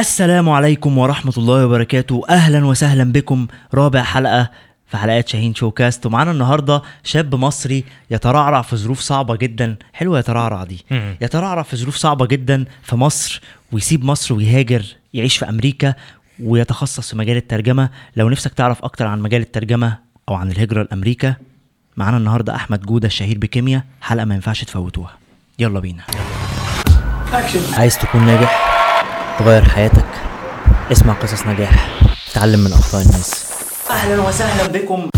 السلام عليكم ورحمة الله وبركاته. أهلا وسهلا بكم. رابع حلقة في حلقات شاهين شوكاست. ومعانا النهاردة شاب مصري يترعرع في ظروف صعبة جدا. حلوة يترعرع دي. يترعرع في ظروف صعبة جدا في مصر ويسيب مصر ويهاجر يعيش في أمريكا ويتخصص في مجال الترجمة. لو نفسك تعرف أكتر عن مجال الترجمة أو عن الهجرة لأمريكا معانا النهاردة أحمد جودة الشهير بكيمياء. حلقة ما ينفعش تفوتوها. يلا بينا. عايز تكون ناجح؟ تغير حياتك. اسمع قصص نجاح. تعلم من أخطاء الناس. أهلا وسهلا بكم.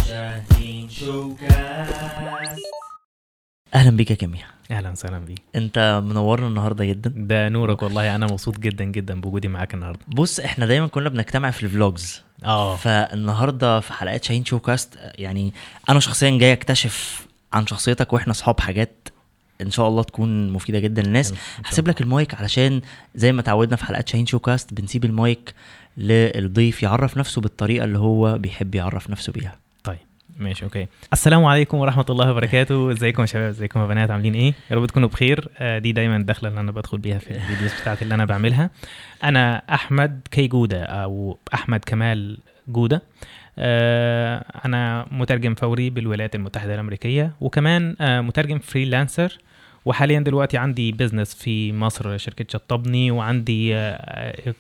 أهلا بيك يا كيمياء أهلا وسهلا بيك. أنت منورنا النهارده جدا. ده نورك والله. أنا مبسوط جدا جدا بوجودي معاك النهارده. بص إحنا دايما كنا بنجتمع في ال vlogs. آه. فالنهاردة في حلقات شاهين شوكاست يعني أنا شخصيا جاي أكتشف عن شخصيتك وإحنا أصحاب حاجات إن شاء الله تكون مفيدة جدا للناس. هسيب لك المايك علشان زي ما تعودنا في حلقات شاهين شوكاست بنسيب المايك للضيف يعرف نفسه بالطريقة اللي هو بيحب يعرف نفسه بيها. طيب ماشي okay. السلام عليكم ورحمة الله وبركاته. إزيكم يا شباب؟ إزيكم يا بنات؟ عاملين إيه؟ يا رب تكونوا بخير. آه، دي دايما الدخله اللي أنا بدخل بيها في ال videos بتاعتي اللي أنا بعملها. أنا أحمد K جودة أو أحمد كمال جودة. آه، أنا مترجم فوري بالولايات المتحدة الأمريكية وكمان آه، مترجم freelancer وحاليا دلوقتي عندي business في مصر شركة شطبني وعندي آه،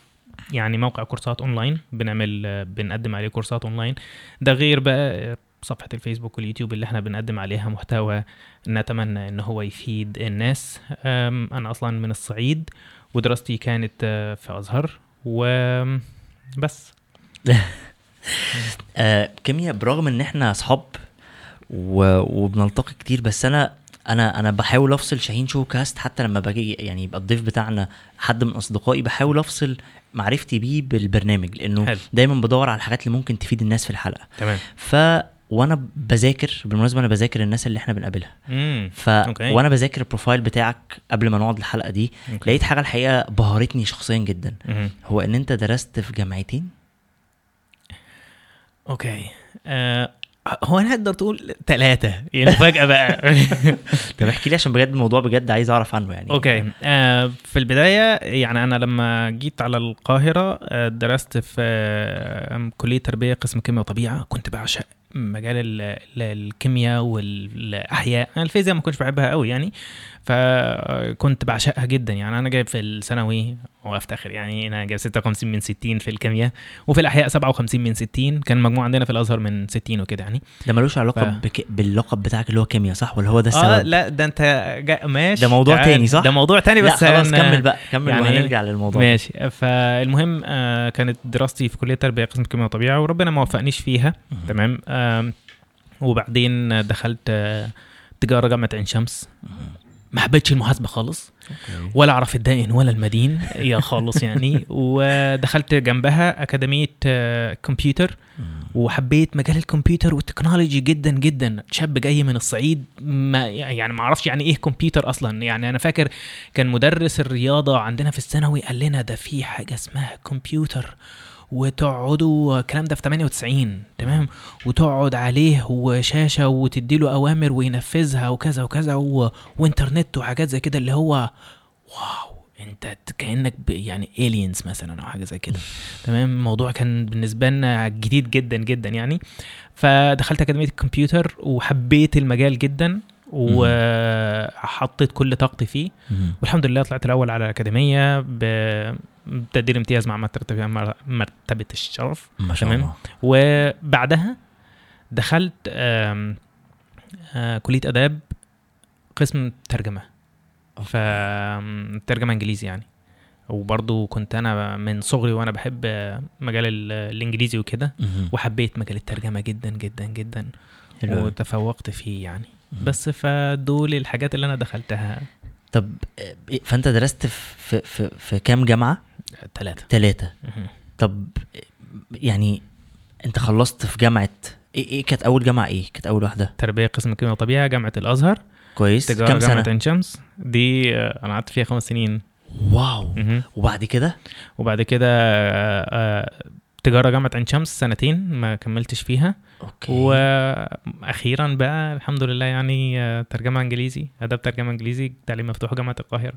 يعني موقع كورسات اونلاين بنعمل بنقدم عليه كورسات اونلاين ده غير بقى صفحة الفيسبوك واليوتيوب اللي إحنا بنقدم عليها محتوى نتمنى إن هو يفيد الناس. أنا أصلا من الصعيد ودراستي كانت في أزهر وبس آه كيمياء برغم إن إحنا أصحاب. وبنلتقي كتير بس أنا أنا أنا بحاول أفصل شاهين شو كاست حتى لما باجي يعني يبقى الضيف بتاعنا حد من أصدقائي بحاول أفصل معرفتي بيه بالبرنامج لأنه حلو. دايما بدور على الحاجات اللي ممكن تفيد الناس في الحلقة تمام ف وأنا بذاكر بالمناسبة أنا بذاكر الناس اللي إحنا بنقابلها ف okay. وأنا بذاكر ال profile بتاعك قبل ما نقعد الحلقة دي okay. لقيت حاجة الحقيقة بهرتني شخصيا جدا مهم. هو إن أنت درست في جامعتين okay. آه هو أنا أقدر تقول ثلاثة يعني فجأة بقى. طب احكي لي عشان بجد الموضوع بجد عايز أعرف عنه يعني. okay. آه في البداية يعني أنا لما جيت على القاهرة آه درست في آه كلية تربية قسم كيمياء وطبيعة كنت بعشق مجال ال- ال- الكيمياء والأحياء أنا الفيزياء ما كنتش بحبها قوي يعني فكنت بعشقها جدا يعني أنا جايب في الثانوي وافتخر يعني أنا جايب 56 من 60 في الكيمياء وفي الأحياء 57 من 60 كان المجموع عندنا في الأزهر من 60 وكده يعني ده ملوش علاقة ف- بك... باللقب بتاعك اللي هو كيمياء صح ولا هو ده آه السبب؟ لا ده أنت جا... ماشي ده موضوع تعال. تاني، صح؟ ده موضوع تاني لا بس خلاص أنا- كمل بقى كمل يعني وهنرجع للموضوع ماشي فالمهم آه كانت دراستي في كلية تربية قسم كيمياء وطبيعة وربنا ما وفقنيش فيها. تمام آم، وبعدين دخلت آه، تجارة جامعة عين شمس. ما حبيتش المحاسبة خالص. ولا أعرف الدائن ولا المدين يا خالص يعني. ودخلت جنبها أكاديمية آه، كمبيوتر. وحبيت مجال الكمبيوتر والتكنولوجي جدا جدا. شاب جاي من الصعيد ما يعني ما أعرفش يعني إيه كمبيوتر أصلا. يعني أنا فاكر كان مدرس الرياضة عندنا في الثانوي قال لنا ده في حاجة اسمها كمبيوتر. وتقعدوا الكلام ده في 98 تمام؟ وتقعد عليه وشاشة وتديله أوامر وينفذها وكذا وكذا و... وإنترنت وحاجات زي كده اللي هو واو أنت كأنك ب... يعني الينز مثلا أو حاجة زي كده تمام؟ الموضوع كان بالنسبة لنا جديد جدا جدا يعني. فدخلت أكاديمية الكمبيوتر وحبيت المجال جدا وحطيت كل طاقتي فيه. والحمد لله طلعت الأول على الأكاديمية ب- بتقدير امتياز مع مرتبه مرتبة الشرف ما شاء. الله وبعدها دخلت آم، آه، كلية آداب قسم ترجمة فترجمه إنجليزي يعني وبرضو كنت أنا من صغري وأنا بحب مجال ال- الإنجليزي وكده. وحبيت مجال الترجمة جدا جدا جدا. وتفوقت فيه يعني. بس فدول الحاجات اللي أنا دخلتها طب آه، فأنت درست في في في, في كام جامعة؟ ثلاثة ثلاثة طب يعني انت خلصت في جامعة إيه إيه كانت أول جامعة إيه؟ كانت أول واحدة؟ تربية قسم كيمياء وطبيعة جامعة الأزهر. كويس. كام جامعة سنة؟ عين شمس. دي آه، أنا قعدت فيها خمس سنين. واو. مهم. وبعد كده؟ وبعد كده آه، آه، تجارة جامعة عين شمس سنتين ما كملتش فيها. okay. وأخيرا بقى الحمد لله يعني ترجمة إنجليزي آداب ترجمة إنجليزي تعليم مفتوح جامعة القاهرة.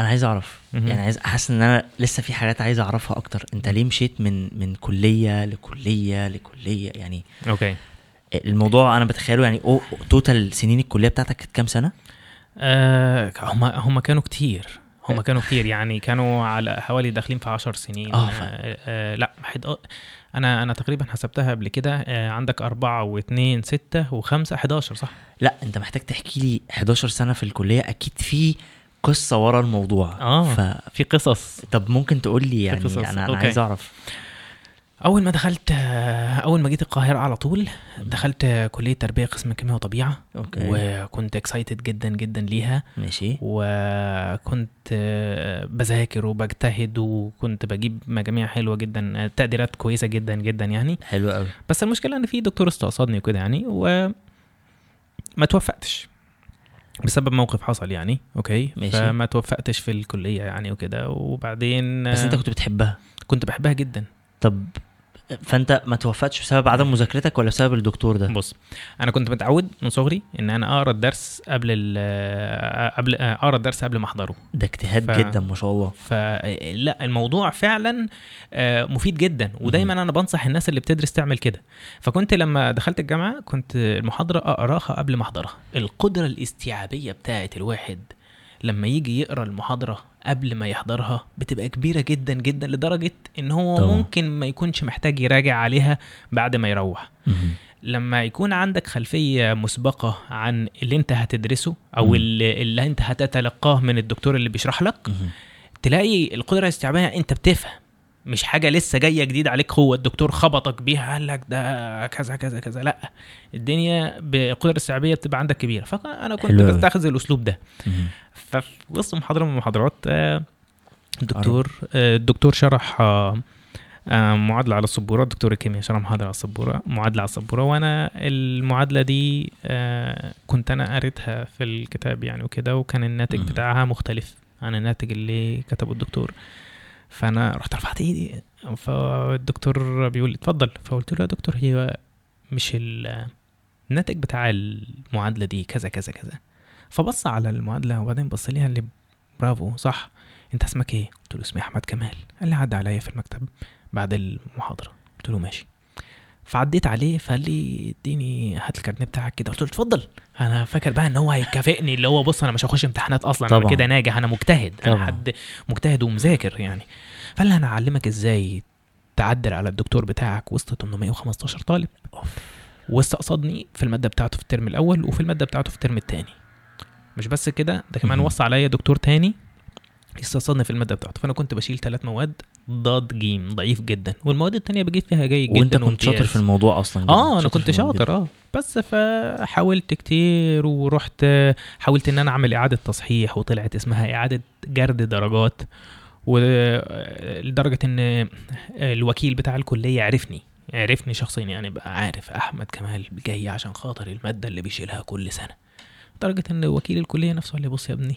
أنا عايز أعرف. يعني عايز حاسس إن أنا لسه في حاجات عايز أعرفها أكتر. أنت ليه مشيت من من كلية لكلية لكلية؟ يعني okay. الموضوع أنا بتخيله يعني أو total سنين الكلية بتاعتك كانت كام سنة؟ آه هم هم كانوا كتير. هم كانوا كتير. يعني كانوا على حوالي داخلين في 10 سنين. آه، آه آه لأ حد أنا أنا تقريبا حسبتها قبل كده آه عندك أربعة واثنين ستة وخمسة 11 صح؟ لأ أنت محتاج تحكي لي 11 سنة في الكلية. أكيد في قصة ورا الموضوع. آه ف في قصص. طب ممكن تقول لي يعني قصص، أنا, أنا okay. عايز أعرف. أول ما دخلت أول ما جيت القاهرة على طول دخلت كلية تربية قسم كيمياء وطبيعة. okay. وكنت excited جدا جدا ليها. ماشي. وكنت بذاكر وبجتهد وكنت بجيب مجاميع حلوة جدا تقديرات كويسة جدا جدا يعني. حلو قوي بس المشكلة إن في دكتور استقصدني وكده يعني و ما توفقتش. بسبب موقف حصل يعني أوكي؟ ماشي. فما توفقتش في الكلية يعني وكده وبعدين بس أنت كنت بتحبها؟ كنت بحبها جدا. طب فانت ما توفقتش بسبب عدم مذاكرتك ولا بسبب الدكتور ده؟ بص أنا كنت متعود من صغري إن أنا أقرأ الدرس قبل ال- قبل أقرأ الدرس قبل ما أحضره. ده اجتهاد ف- جدا ما شاء الله. فلا الموضوع فعلا آه، مفيد جدا. ودايما أنا بنصح الناس اللي بتدرس تعمل كده. فكنت لما دخلت الجامعة كنت المحاضرة أقراها قبل ما أحضرها. القدرة الاستيعابية بتاعه الواحد لما يجي يقرأ المحاضرة قبل ما يحضرها بتبقى كبيرة جدا جدا لدرجة إن هو طبعا. ممكن ما يكونش محتاج يراجع عليها بعد ما يروح. لما يكون عندك خلفية مسبقة عن اللي أنت هتدرسه أو مم. اللي, أنت هتتلقاه من الدكتور اللي بيشرح لك. تلاقي القدرة الاستيعابية أنت بتفهم مش حاجة لسه جاية جديد عليك هو الدكتور خبطك بيها قال لك ده كذا كذا كذا لا الدنيا بالقدرة الاستيعابية بتبقى عندك كبيرة فأنا كنت. بستخدم الأسلوب ده. ففي وسط محاضرة من المحاضرات آه، الدكتور آه، الدكتور شرح آه، معادلة على السبورة دكتور الكيمياء شرح محاضرة على السبورة معادلة على السبورة وأنا المعادلة دي كنت أنا قريتها في الكتاب يعني وكده وكان الناتج. بتاعها مختلف عن الناتج اللي كتبه الدكتور فأنا رحت رفعت إيدي فالدكتور بيقول لي اتفضل. فقلت له يا دكتور هي مش ال- الناتج بتاع المعادلة دي كذا كذا كذا. فبص على المعادلة وبعدين بص ليها اللي برافو صح. أنت اسمك إيه؟ قلت له اسمي أحمد كمال. قال لي عدى عليا في المكتب بعد المحاضرة. قلت له ماشي. فعديت عليه فقال لي اديني هات الكارنيه بتاعك كده. قلت له اتفضل. أنا فاكر بقى إن هو هيكافئني اللي هو بص أنا مش هخش امتحانات أصلا أنا طبعا. كده ناجح أنا مجتهد أنا طبعا. حد مجتهد ومذاكر يعني. فقال لي أنا اعلمك إزاي تعدل على الدكتور بتاعك وسط 815 طالب. واستقصدني في المادة بتاعته في الترم الأول وفي المادة بتاعته في الترم الثاني مش بس كده ده كمان. وصى عليا دكتور تاني يستقصدني في المادة بتاعته. فأنا كنت بشيل ثلاث مواد ضاد جيم ضعيف جدا. والمواد التانية بجيب فيها جيد جدا وأنت كنت شاطر. في الموضوع أصلا جدا. آه أنا كنت شاطر آه. بس فحاولت كتير ورحت حاولت إن أنا أعمل إعادة تصحيح وطلعت اسمها إعادة جرد درجات. ولدرجة إن الوكيل بتاع الكلية عرفني عرفني شخصيا. يعني بقى عارف أحمد كمال جاي عشان خاطر المادة اللي بيشيلها كل سنة. لدرجة إن وكيل الكلية نفسه قال لي بص يا ابني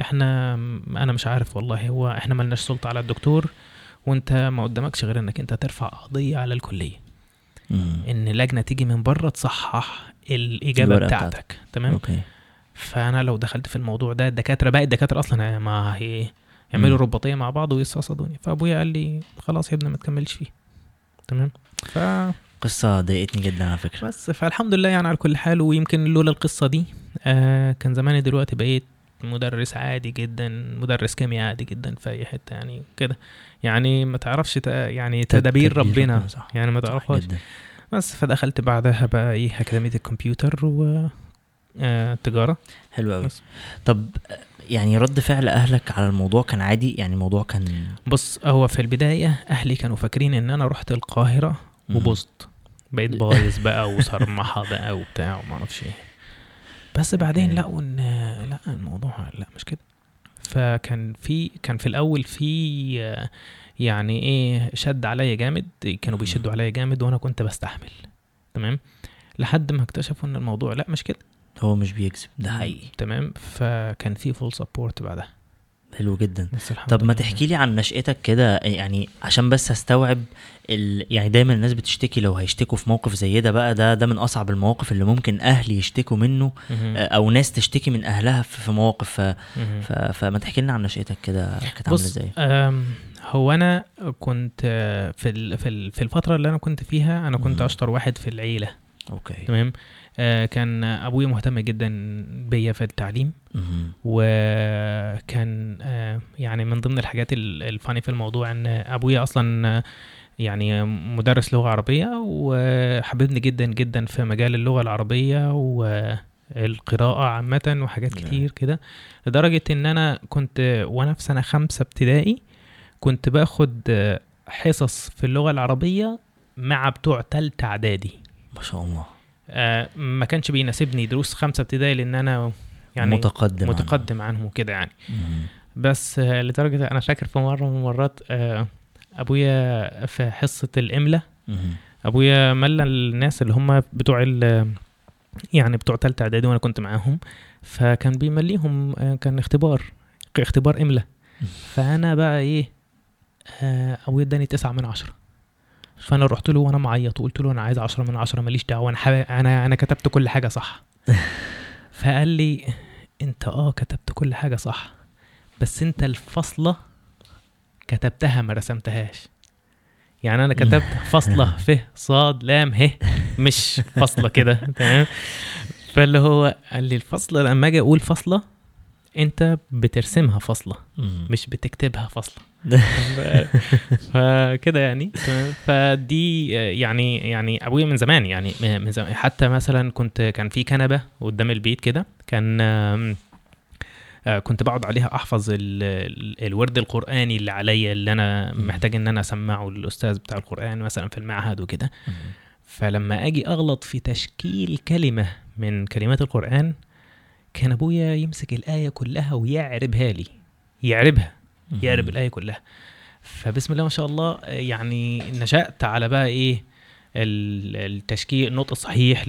إحنا أنا مش عارف والله هو إحنا ملناش سلطة على الدكتور وانت ما قدامكش غير انك انت ترفع قضية على الكلية. مم. إن لجنة تيجي من بره تصحح الإجابة الورقة بتاعتك. تمام؟ أوكي. فأنا لو دخلت في الموضوع ده الدكاترة باقي الدكاترة أصلا ما هي يعملوا. رباطيه مع بعض ويستصدوني فأبويا قال لي خلاص يا ابني ما تكملش فيه. تمام؟ ف قصة ضايقتني جدا على فكرة. بس فالحمد لله يعني على كل حال ويمكن لولا القصة دي آه كان زماني دلوقتي بقيت مدرس عادي جدا مدرس كيمياء عادي جدا في أي حتة يعني كده. يعني ما تعرفش يعني تدابير ربنا. صح. يعني ما تعرفهاش. بس فدخلت بعدها بقى إيه أكاديمية الكمبيوتر و آه، تجارة. حلو قوي. طب يعني رد فعل أهلك على الموضوع كان عادي؟ يعني الموضوع كان بص هو في البداية أهلي كانوا فاكرين إن أنا رحت القاهرة. وبوظت بقيت بايظ بقى وصرمحة بقى وبتاع وما أعرفش إيه. بس بعدين. لقوا إن لأ الموضوع لأ مش كده. فكان في كان في الأول في يعني إيه شد عليا جامد كانوا بيشدوا عليا جامد وأنا كنت بستحمل. تمام؟ لحد ما اكتشفوا إن الموضوع لأ مش كده. هو مش بيكذب ده حقيقي. تمام؟ فكان في full support بعدها. حلو جدا. طب ما. تحكي لي عن نشأتك كده يعني عشان بس هستوعب ال... يعني دايما الناس بتشتكي لو هيشتكوا في موقف زي ده بقى ده ده من أصعب المواقف اللي ممكن أهل يشتكوا منه أو ناس تشتكي من أهلها في مواقف. ف... ف... فما تحكي لنا عن نشأتك كده كانت عاملة إزاي؟ هو أنا كنت في ال- في ال- في الفترة اللي أنا كنت فيها أنا كنت. أشطر واحد في العيلة. أوكي. تمام؟ كان ابويا مهتم جدا بيا في التعليم. وكان آه، يعني من ضمن الحاجات ال- الفاني في الموضوع إن ابويا أصلا آه، يعني مدرس لغة عربية وحببني جدا جدا في مجال اللغة العربية والقراءة عامة وحاجات نعم. كتير كده لدرجة إن أنا كنت وأنا في سنة خمسة ابتدائي كنت باخد آه، حصص في اللغة العربية مع بتوع تالتة إعدادي ما شاء الله آه، ما كانش بيناسبني دروس خمسة ابتدائي لأن أنا يعني متقدم. متقدم عنهم وكده يعني. بس آه، لدرجة أنا فاكر في مرة من المرات آه، أبويا في حصة الإملة مهم. أبويا ملى الناس اللي هم بتوع يعني بتوع تالتة إعدادي وأنا كنت معاهم فكان بيمليهم آه، كان اختبار اختبار إملة فأنا بقى آه، أبويا إداني تسعة من عشرة فأنا رحت له وأنا معيط وقلت له أنا عايز عشرة من عشرة ماليش دعوة أنا حابب- أنا أنا كتبت كل حاجة صح. فقال لي أنت أه كتبت كل حاجة صح بس أنت الفصلة كتبتها ما رسمتهاش. يعني أنا كتبت فصلة ف صاد لام ه مش فصلة كده تمام؟ فاللي هو قال لي الفصلة لما أجي أقول فصلة أنت بترسمها فصلة مهم. مش بتكتبها فصلة. فكده يعني؟ فدي يعني يعني أبويا من زمان يعني من زمان حتى مثلا كنت كان في كنبة قدام البيت كده كان آه، كنت بقعد عليها أحفظ ال- ال- الورد القرآني اللي عليا اللي أنا. محتاج إن أنا أسمعه للأستاذ بتاع القرآن مثلا في المعهد وكده. فلما أجي أغلط في تشكيل كلمة من كلمات القرآن كان أبويا يمسك الآية كلها ويعربها لي يعربها يعرب مهم. الآية كلها. فبسم الله ما شاء الله يعني نشأت على بقى ال- التشكيل النطق الصحيح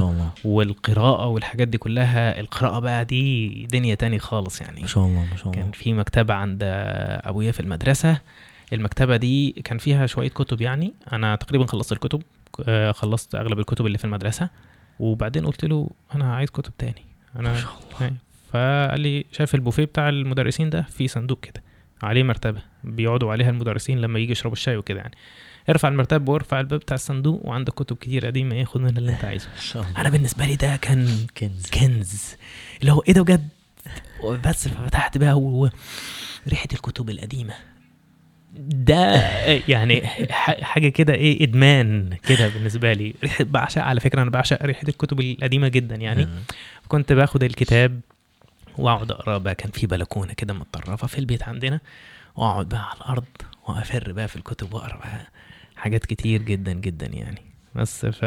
شاء الله. والقراءة والحاجات دي كلها. القراءة بقى دي دنيا تاني خالص يعني. ما شاء الله ما شاء كان الله. في مكتبة عند أبويا في المدرسة. المكتبة دي كان فيها شوية كتب يعني. أنا تقريبا خلصت الكتب آه، خلصت أغلب الكتب اللي في المدرسة. وبعدين قلت له أنا عايز كتب تاني. أنا ما شاء الله. هاي. فقال لي شايف البوفيه بتاع المدرسين ده؟ في صندوق كده. عليه مرتبة بيقعدوا عليها المدرسين لما يجي يشربوا الشاي وكده يعني. ارفع المرتبة وارفع الباب بتاع الصندوق وعندك كتب كتير قديمة إيه خد منها اللي أنت عايزه. أنا بالنسبة لي ده كان كنز. كنز. اللي هو إيه ده بجد؟ بس فتحت بقى و... ريحة الكتب القديمة. ده يعني حاجة كده إيه إدمان كده بالنسبة لي. بعشق على فكرة أنا بعشق ريحة الكتب القديمة جدا يعني. مهم. كنت باخد الكتاب واقعد أقرأ بقى كان في بلكونة كده متطرفة في البيت عندنا واقعد بقى على الأرض وأفر بقى في الكتب وأقرأ بقى حاجات كتير جدا جدا يعني. بس ف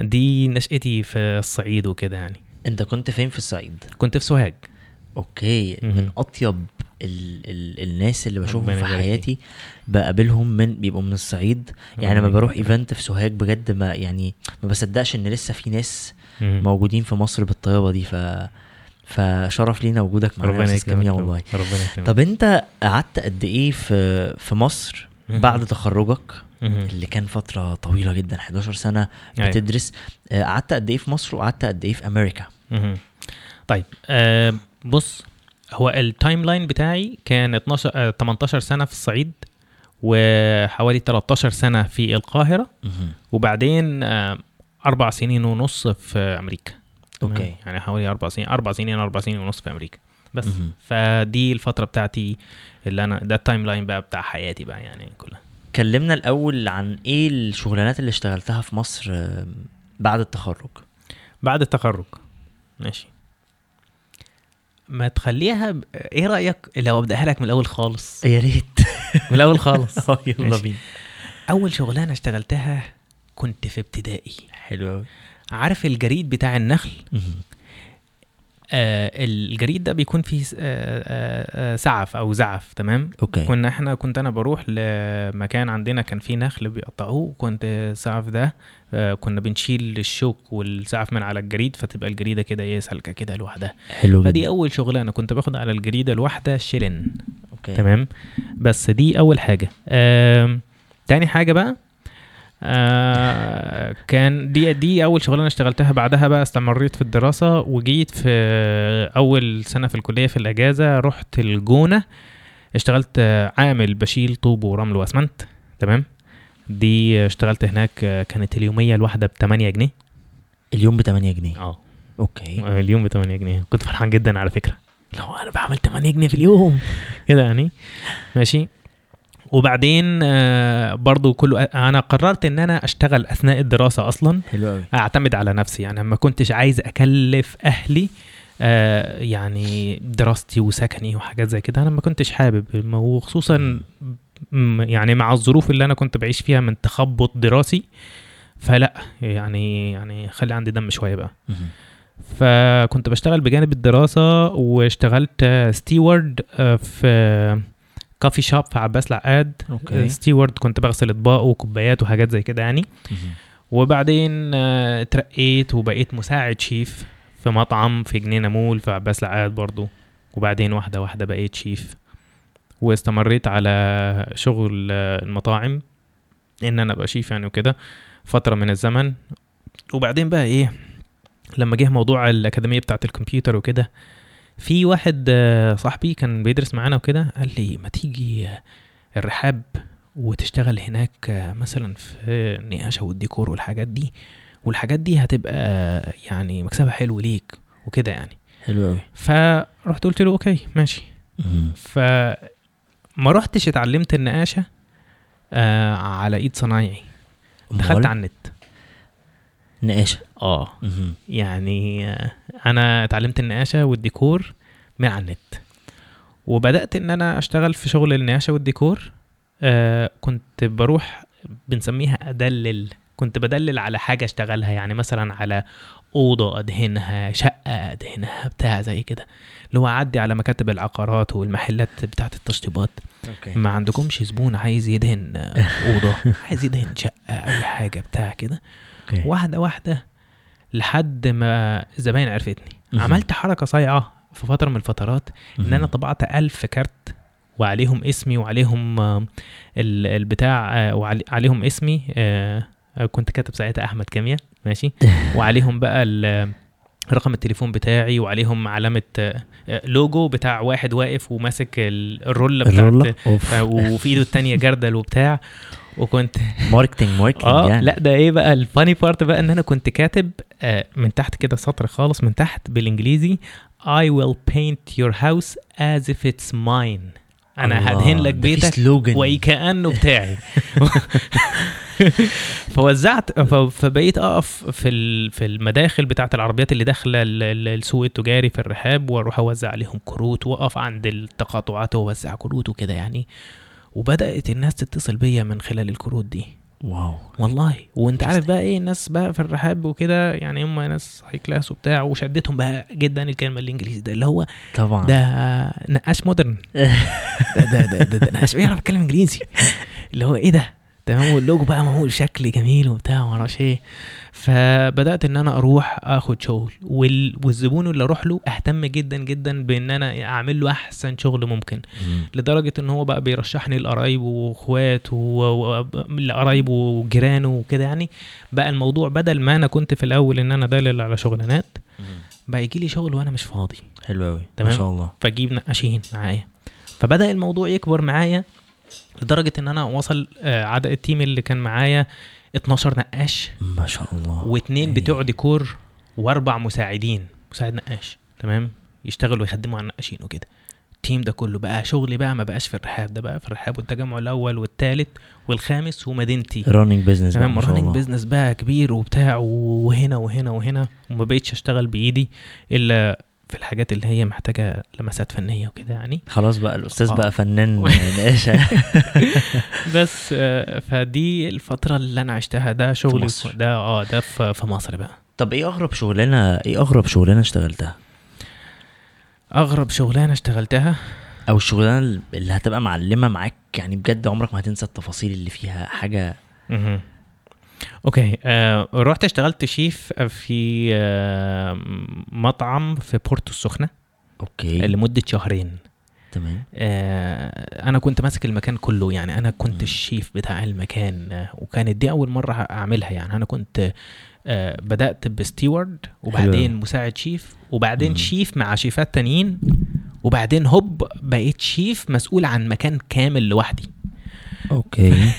دي نشأتي في الصعيد وكده يعني. أنت كنت فين في الصعيد؟ كنت في سوهاج. okay. من مهم. أطيب ال ال الناس اللي بشوفهم في. حياتي بقابلهم من بيبقوا من الصعيد. يعني لما بروح event في سوهاج بجد ما يعني ما بصدقش إن لسه في ناس مم. موجودين في مصر بالطيابه دي. ف فشرف لينا وجودك معانا ربنا يكرمك والله ربنا يكرمك طب أنت قعدت قد إيه في في مصر. بعد تخرجك. اللي كان فترة طويلة جدا 11 سنة أيوة. بتدرس آه، قعدت قد إيه في مصر وقعدت قد إيه في أمريكا. طيب آه بص هو ال timeline بتاعي كان 12 آه 18 سنة في الصعيد وحوالي 13 سنة في القاهرة. وبعدين آه أربع سنين ونص في أمريكا؟ okay. يعني حوالي أربع سنين أربع سنين أربع سنين ونص في أمريكا. بس. مهم. فدي الفترة بتاعتي اللي أنا ده ال timeline بقى بتاع حياتي بقى يعني كلها. كلمنا الأول عن إيه الشغلانات اللي اشتغلتها في مصر بعد التخرج؟ بعد التخرج. ماشي. ما تخليها ب... إيه رأيك لو أبدأها لك من الأول خالص؟ يا ريت. من الأول خالص. يلا. بينا. أول شغلانة اشتغلتها كنت في ابتدائي. حلو قوي عارف الجريد بتاع النخل؟ آه الجريد ده بيكون فيه آه آه آه سعف أو زعف تمام؟ okay. كنا إحنا كنت أنا بروح لمكان عندنا كان فيه نخل بيقطعوه وكنت السعف ده آه كنا بنشيل الشوك والسعف من على الجريد فتبقى الجريدة كده إيه سالكة كده لوحدها. حلو فدي جدا. أول شغلانة كنت باخد على الجريدة الواحدة شلن okay. تمام؟ بس دي أول حاجة. آم، تاني حاجة بقى؟ آه كان دي دي أول شغلانة اشتغلتها بعدها بقى استمريت في الدراسة وجيت في أول سنة في الكلية في الأجازة رحت الجونة. اشتغلت آه، عامل بشيل طوب ورمل وأسمنت. تمام؟ دي اشتغلت هناك آه، كانت اليومية الواحدة ب 8 جنيه. اليوم ب 8 جنيه؟ آه. أوكي. اليوم ب 8 جنيه. كنت فرحان جدا على فكرة. لو أنا بعمل 8 جنيه في اليوم. كده يعني. ماشي. وبعدين آه، برضو كله أنا قررت إن أنا أشتغل أثناء الدراسة أصلا. حلو قوي أعتمد على نفسي. يعني ما كنتش عايز أكلف أهلي آه، يعني دراستي وسكني وحاجات زي كده. أنا ما كنتش حابب. وخصوصا يعني مع الظروف اللي أنا كنت بعيش فيها من تخبط دراسي فلا يعني يعني خلي عندي دم شوية بقى. فكنت بشتغل بجانب الدراسة واشتغلت steward آه، في coffee shop في عباس العقاد. okay. آه، steward كنت بغسل اطباق وكوبايات وحاجات زي كده يعني. وبعدين آه، اترقيت وبقيت مساعد شيف في مطعم في جنينة مول في عباس العقاد برضو. وبعدين واحدة واحدة بقيت شيف. واستمريت على شغل آه، المطاعم إن أنا أبقى شيف يعني وكده فترة من الزمن. وبعدين بقى إيه لما جه موضوع الأكاديمية بتاعة الكمبيوتر وكده في واحد آه، صاحبي كان بيدرس معانا وكده قال لي ما تيجي آه، الرحاب وتشتغل هناك آه، مثلا في النقاشة والديكور والحاجات دي والحاجات دي هتبقى يعني مكسبها حلو ليك وكده يعني. حلو قوي فرحت قلت له أوكي ماشي. فما رحتش اتعلمت النقاشة آه على إيد صنايعي. دخلت على النت. نقاشة. آه. يعني أنا اتعلمت النقاشة والديكور من على النت. وبدأت إن أنا أشتغل في شغل النقاشة والديكور. آه كنت بروح بنسميها أدلل. كنت بدلل على حاجة أشتغلها يعني مثلا على أوضة أدهنها شقة أدهنها بتاع زي كده. اللي هو أعدي على مكاتب العقارات والمحلات بتاعة التشطيبات. okay. ما عندكمش زبون عايز يدهن أوضة عايز يدهن شقة اي حاجة بتاع كده؟ okay. واحدة واحدة لحد ما الزباين عرفتني. عملت حركة صايعة في فترة من الفترات إن أنا. طبعت ألف كارت وعليهم اسمي وعليهم ال- البتاع آه، وعليهم اسمي آه، آه، كنت كاتب ساعتها أحمد كيمياء ماشي؟ وعليهم بقى رقم التليفون بتاعي وعليهم علامة آه، لوجو بتاع واحد واقف وماسك ال- الرولة بتاعت وفي إيده التانية جردل وبتاع. وكنت marketing marketing آه يعني. لا ده إيه بقى؟ ال funny part بقى إن أنا كنت كاتب آه من تحت كده سطر خالص من تحت بالإنجليزي I will paint your house as if it's mine. أنا هدهن لك بيتك وكأنه بتاعي. فوزعت فبقيت أقف في في المداخل بتاعت العربيات اللي داخلة ال- ال- السوق التجاري في الرحاب وأروح أوزع عليهم كروت وأقف عند التقاطعات وأوزع كروت وكده يعني. وبدأت الناس تتصل بيا من خلال الكروت دي. wow. والله. وانت عارف بقى إيه الناس بقى في الرحاب وكده يعني هم ناس high class وبتاع وشدتهم بقى جدا الكلمة الانجليزي ده اللي هو طبعا. ده نقاش modern ده ده ده, ده, ده نقاش بيعرف يتكلم إنجليزي. اللي هو إيه ده؟ تمام. واللوجو بقى معمول بشكل جميل وبتاع وما أعرفش إيه. فبدأت إن أنا أروح آخد شغل. وال... والزبون اللي أروح له أهتم جدا جدا بإن أنا أعمل له أحسن شغل ممكن. مم. لدرجة إن هو بقى بيرشحني لقرايبه واخواته لقرايبه وجيرانه وكده يعني. بقى الموضوع بدل ما أنا كنت في الأول إن أنا دالل على شغلانات. بقى يجي لي شغل وأنا مش فاضي. حلو قوي ما تمام. شاء الله. فاجيب نقاشين معايا. فبدأ الموضوع يكبر معايا لدرجة إن أنا وصل آه، عدد ال team اللي كان معايا 12 نقاش ما شاء الله. واثنين okay. بتوع ديكور واربع مساعدين. مساعد نقاش. تمام؟ يشتغلوا ويخدموا على النقاشين وكده. ال team ده كله بقى شغلي بقى ما بقاش في الرحاب. ده بقى في الرحاب والتجمع الأول والثالث والخامس ومدينتي. running business تمام؟ الله. business بقى كبير وبتاع وهنا وهنا وهنا. وما بقيتش أشتغل بإيدي إلا في الحاجات اللي هي محتاجة لمسات فنية وكده يعني خلاص بقى الأستاذ آه. بقى فنان نقاشه بس آه، فدي الفترة اللي أنا عشتها ده شغلي مصر. ده آه ده في مصر بقى طب إيه أغرب شغلانة إيه أغرب شغلانة اشتغلتها أغرب شغلانة اشتغلتها أو الشغلانة اللي هتبقى معلمة معاك يعني بجد عمرك ما هتنسى التفاصيل اللي فيها حاجة. أوكي آه رحت اشتغلت شيف في آه مطعم في بورتو السخنة okay لمدة شهرين تمام آه أنا كنت ماسك المكان كله يعني أنا كنت مم. الشيف بتاع المكان آه، وكانت دي أول مرة أعملها يعني أنا كنت آه بدأت ب steward وبعدين حلو. مساعد شيف وبعدين مم. شيف مع شيفات تانيين وبعدين هوب بقيت شيف مسؤول عن مكان كامل لوحدي أوكي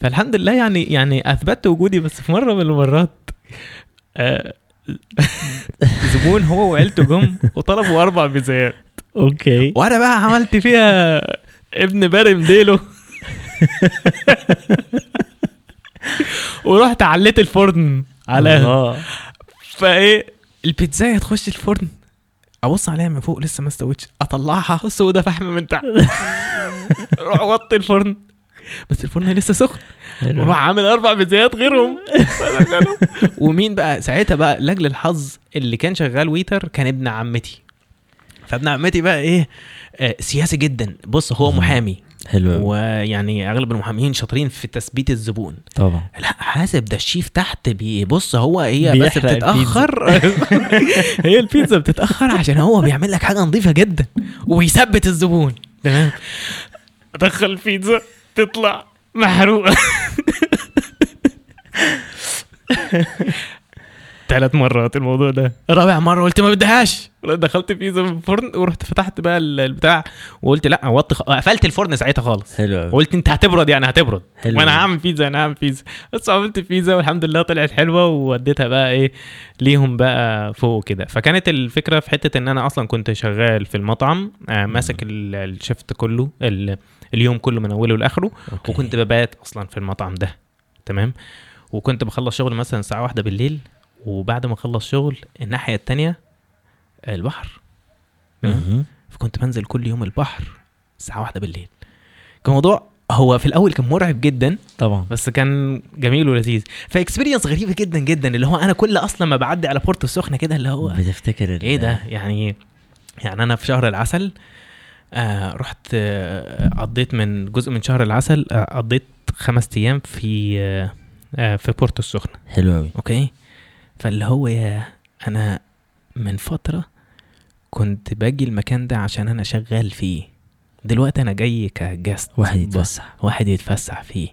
فالحمد لله يعني يعني اثبتت وجودي بس في مرة من المرات آه زبون هو وعيلته جم وطلبوا أربع بيتزايات okay. وأنا بقى عملت فيها ابن بارم ديله. ورحت عليت الفرن عليها. فإيه البيتزايه تخش الفرن. أبص عليها من فوق لسه ما استوتش أطلعها سودة فحم من تحت. أروح أوطي الفرن. بس الفرن لسه سخن. وراح عامل أربع بيتزايات غيرهم. ومين بقى؟ ساعتها بقى لاجل الحظ اللي كان شغال ويتر كان ابن عمتي. فابن عمتي بقى إيه؟ آه سياسي جدا. بص هو. محامي. حلو. ويعني أغلب المحامين شاطرين في تثبيت الزبون. طبعا. لا حاسب ده الشيف تحت بيبص هو هي بس بتتأخر. هي البيتزا بتتأخر عشان هو بيعمل لك حاجة نظيفة جدا. وبيثبت الزبون. تمام؟ ادخل البيتزا. تطلع محروقه ثلاث مرات الموضوع ده. رابع مرة قلت ما بدهاش. دخلت في الفرن ورحت فتحت بقى ال- البتاع وقلت لا وطي خ... قفلت الفرن ساعتها خالص. حلو أوي. قلت انت هتبرد يعني هتبرد. حلو وأنا. هعمل بيتزا أنا هعمل بيتزا بس عملت بيتزا والحمد لله طلعت حلوة ووديتها بقى إيه ليهم بقى فوق كده. فكانت الفكرة في حتة إن أنا أصلا كنت شغال في المطعم آه ماسك ال- الشفت كله ال- اليوم كله من أوله لآخره أوكي. وكنت ببات أصلا في المطعم ده تمام؟ وكنت بخلص شغل مثلا الساعة واحدة بالليل وبعد ما أخلص شغل الناحية التانية البحر. فكنت بنزل كل يوم البحر الساعة واحدة بالليل. كان موضوع هو في الأول كان مرعب جدا طبعا. بس كان جميل ولذيذ. ف experience غريبة جدا جدا اللي هو أنا كل أصلا ما بعدي على بورتو السخنة كده اللي هو بتفتكر إيه ده؟ يعني يعني أنا في شهر العسل آه رحت آه قضيت من جزء من شهر العسل آه قضيت خمس أيام في آه آه في بورتو السخنة. حلو قوي okay؟ فاللي هو يا أنا من فترة كنت باجي المكان ده عشان أنا شغال فيه. دلوقتي أنا جاي كجست واحد. يتوسع واحد يتفسح فيه.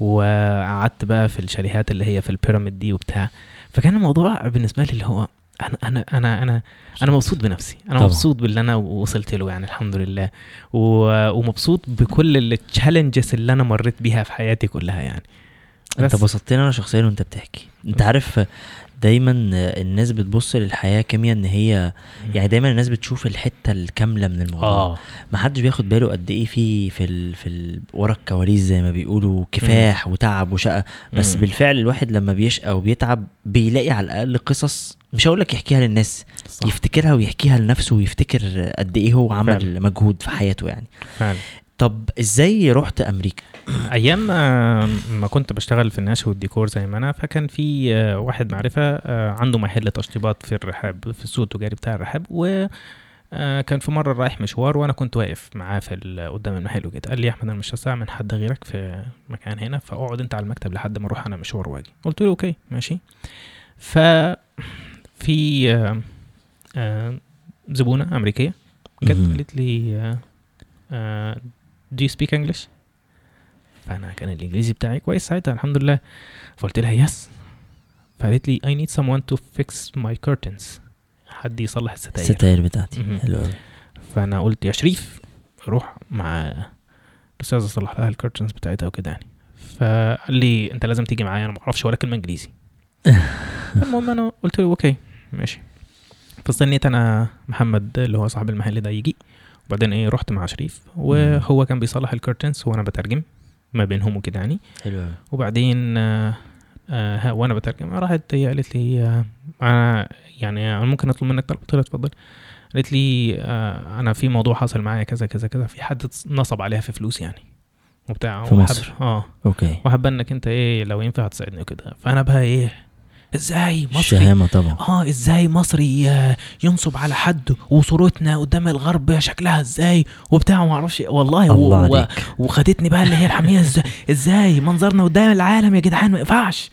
وقعدت بقى في الشاليهات اللي هي في البيراميد دي وبتاع. فكان الموضوع بالنسبة لي اللي هو أنا أنا أنا أنا أنا مبسوط بنفسي. أنا طبعا. مبسوط باللي أنا وصلت له يعني الحمد لله. و- ومبسوط بكل التشالنجز اللي أنا مريت بيها في حياتي كلها يعني. أنت بس. بسطتني أنا شخصيا وأنت بتحكي. أنت عارف دايما الناس بتبص للحياة كيمياء إن هي يعني دايما الناس بتشوف الحتة الكاملة من الموضوع. آه. ما حدش بياخد باله قد إيه في في ال في ال ورا الكواليس زي ما بيقولوا كفاح وتعب وشقة. بس مم. بالفعل الواحد لما بيشقى وبيتعب بيلاقي على الأقل قصص مش هقول لك يحكيها للناس صح. يفتكرها ويحكيها لنفسه ويفتكر قد إيه هو عمل فعلا. مجهود في حياته يعني. فعلا. طب إزاي رحت أمريكا؟ أيام ما ما كنت بشتغل في النشر والديكور زي ما أنا فكان في آه، واحد معرفة آه، عنده محل تشطيبات في الرحاب في السوق التجاري بتاع الرحاب و آه، كان في مرة رايح مشوار وأنا كنت واقف معاه في قدام المحل وكده قال لي يا أحمد أنا مش هستعمل حد غيرك في مكان هنا فاقعد أنت على المكتب لحد ما أروح أنا مشوار وأجي قلت له okay ماشي ف في آه، آه، زبونة أمريكية جت. قالت لي آه، آه، do you speak English؟ فأنا كان الإنجليزي بتاعي كويس ساعتها الحمد لله. فقلت لها yes فقالت لي I need someone to fix my curtains. حد يصلح الستاير. الستاير بتاعتي. مهم. حلو فأنا قلت يا شريف روح مع الاستاذ اصلح لها ال curtains بتاعتها وكده يعني. فقال لي أنت لازم تيجي معايا أنا ما أعرفش ولا كلمه إنجليزي. المهم أنا قلت له okay ماشي. فاستنيت أنا محمد اللي هو صاحب المحل ده يجي. وبعدين إيه رحت مع شريف. وهو كان بيصلح ال curtains وأنا بترجم. ما بينهم وكده يعني. حلو وبعدين آه آه وأنا بترجم. راحت هي قالت لي آه أنا يعني أنا ممكن أطلب منك طلب قلت لها اتفضل قالت لي آه أنا في موضوع حصل معايا كذا كذا كذا في حد نصب عليها في فلوس يعني. وبتاع. في مصر. آه. أوكي. وحابه إنك أنت إيه لو ينفع تساعدني وكده. فأنا بقى إيه إزاي مصري؟ الشهامة طبعا. آه إزاي مصري آه، ينصب على حد وصورتنا قدام الغرب شكلها إزاي وبتاع وما أعرفش والله و- الله و- عليك. وخدتني بقى اللي هي الحمية. إزاي إزاي؟ منظرنا قدام العالم يا جدعان ما ينفعش.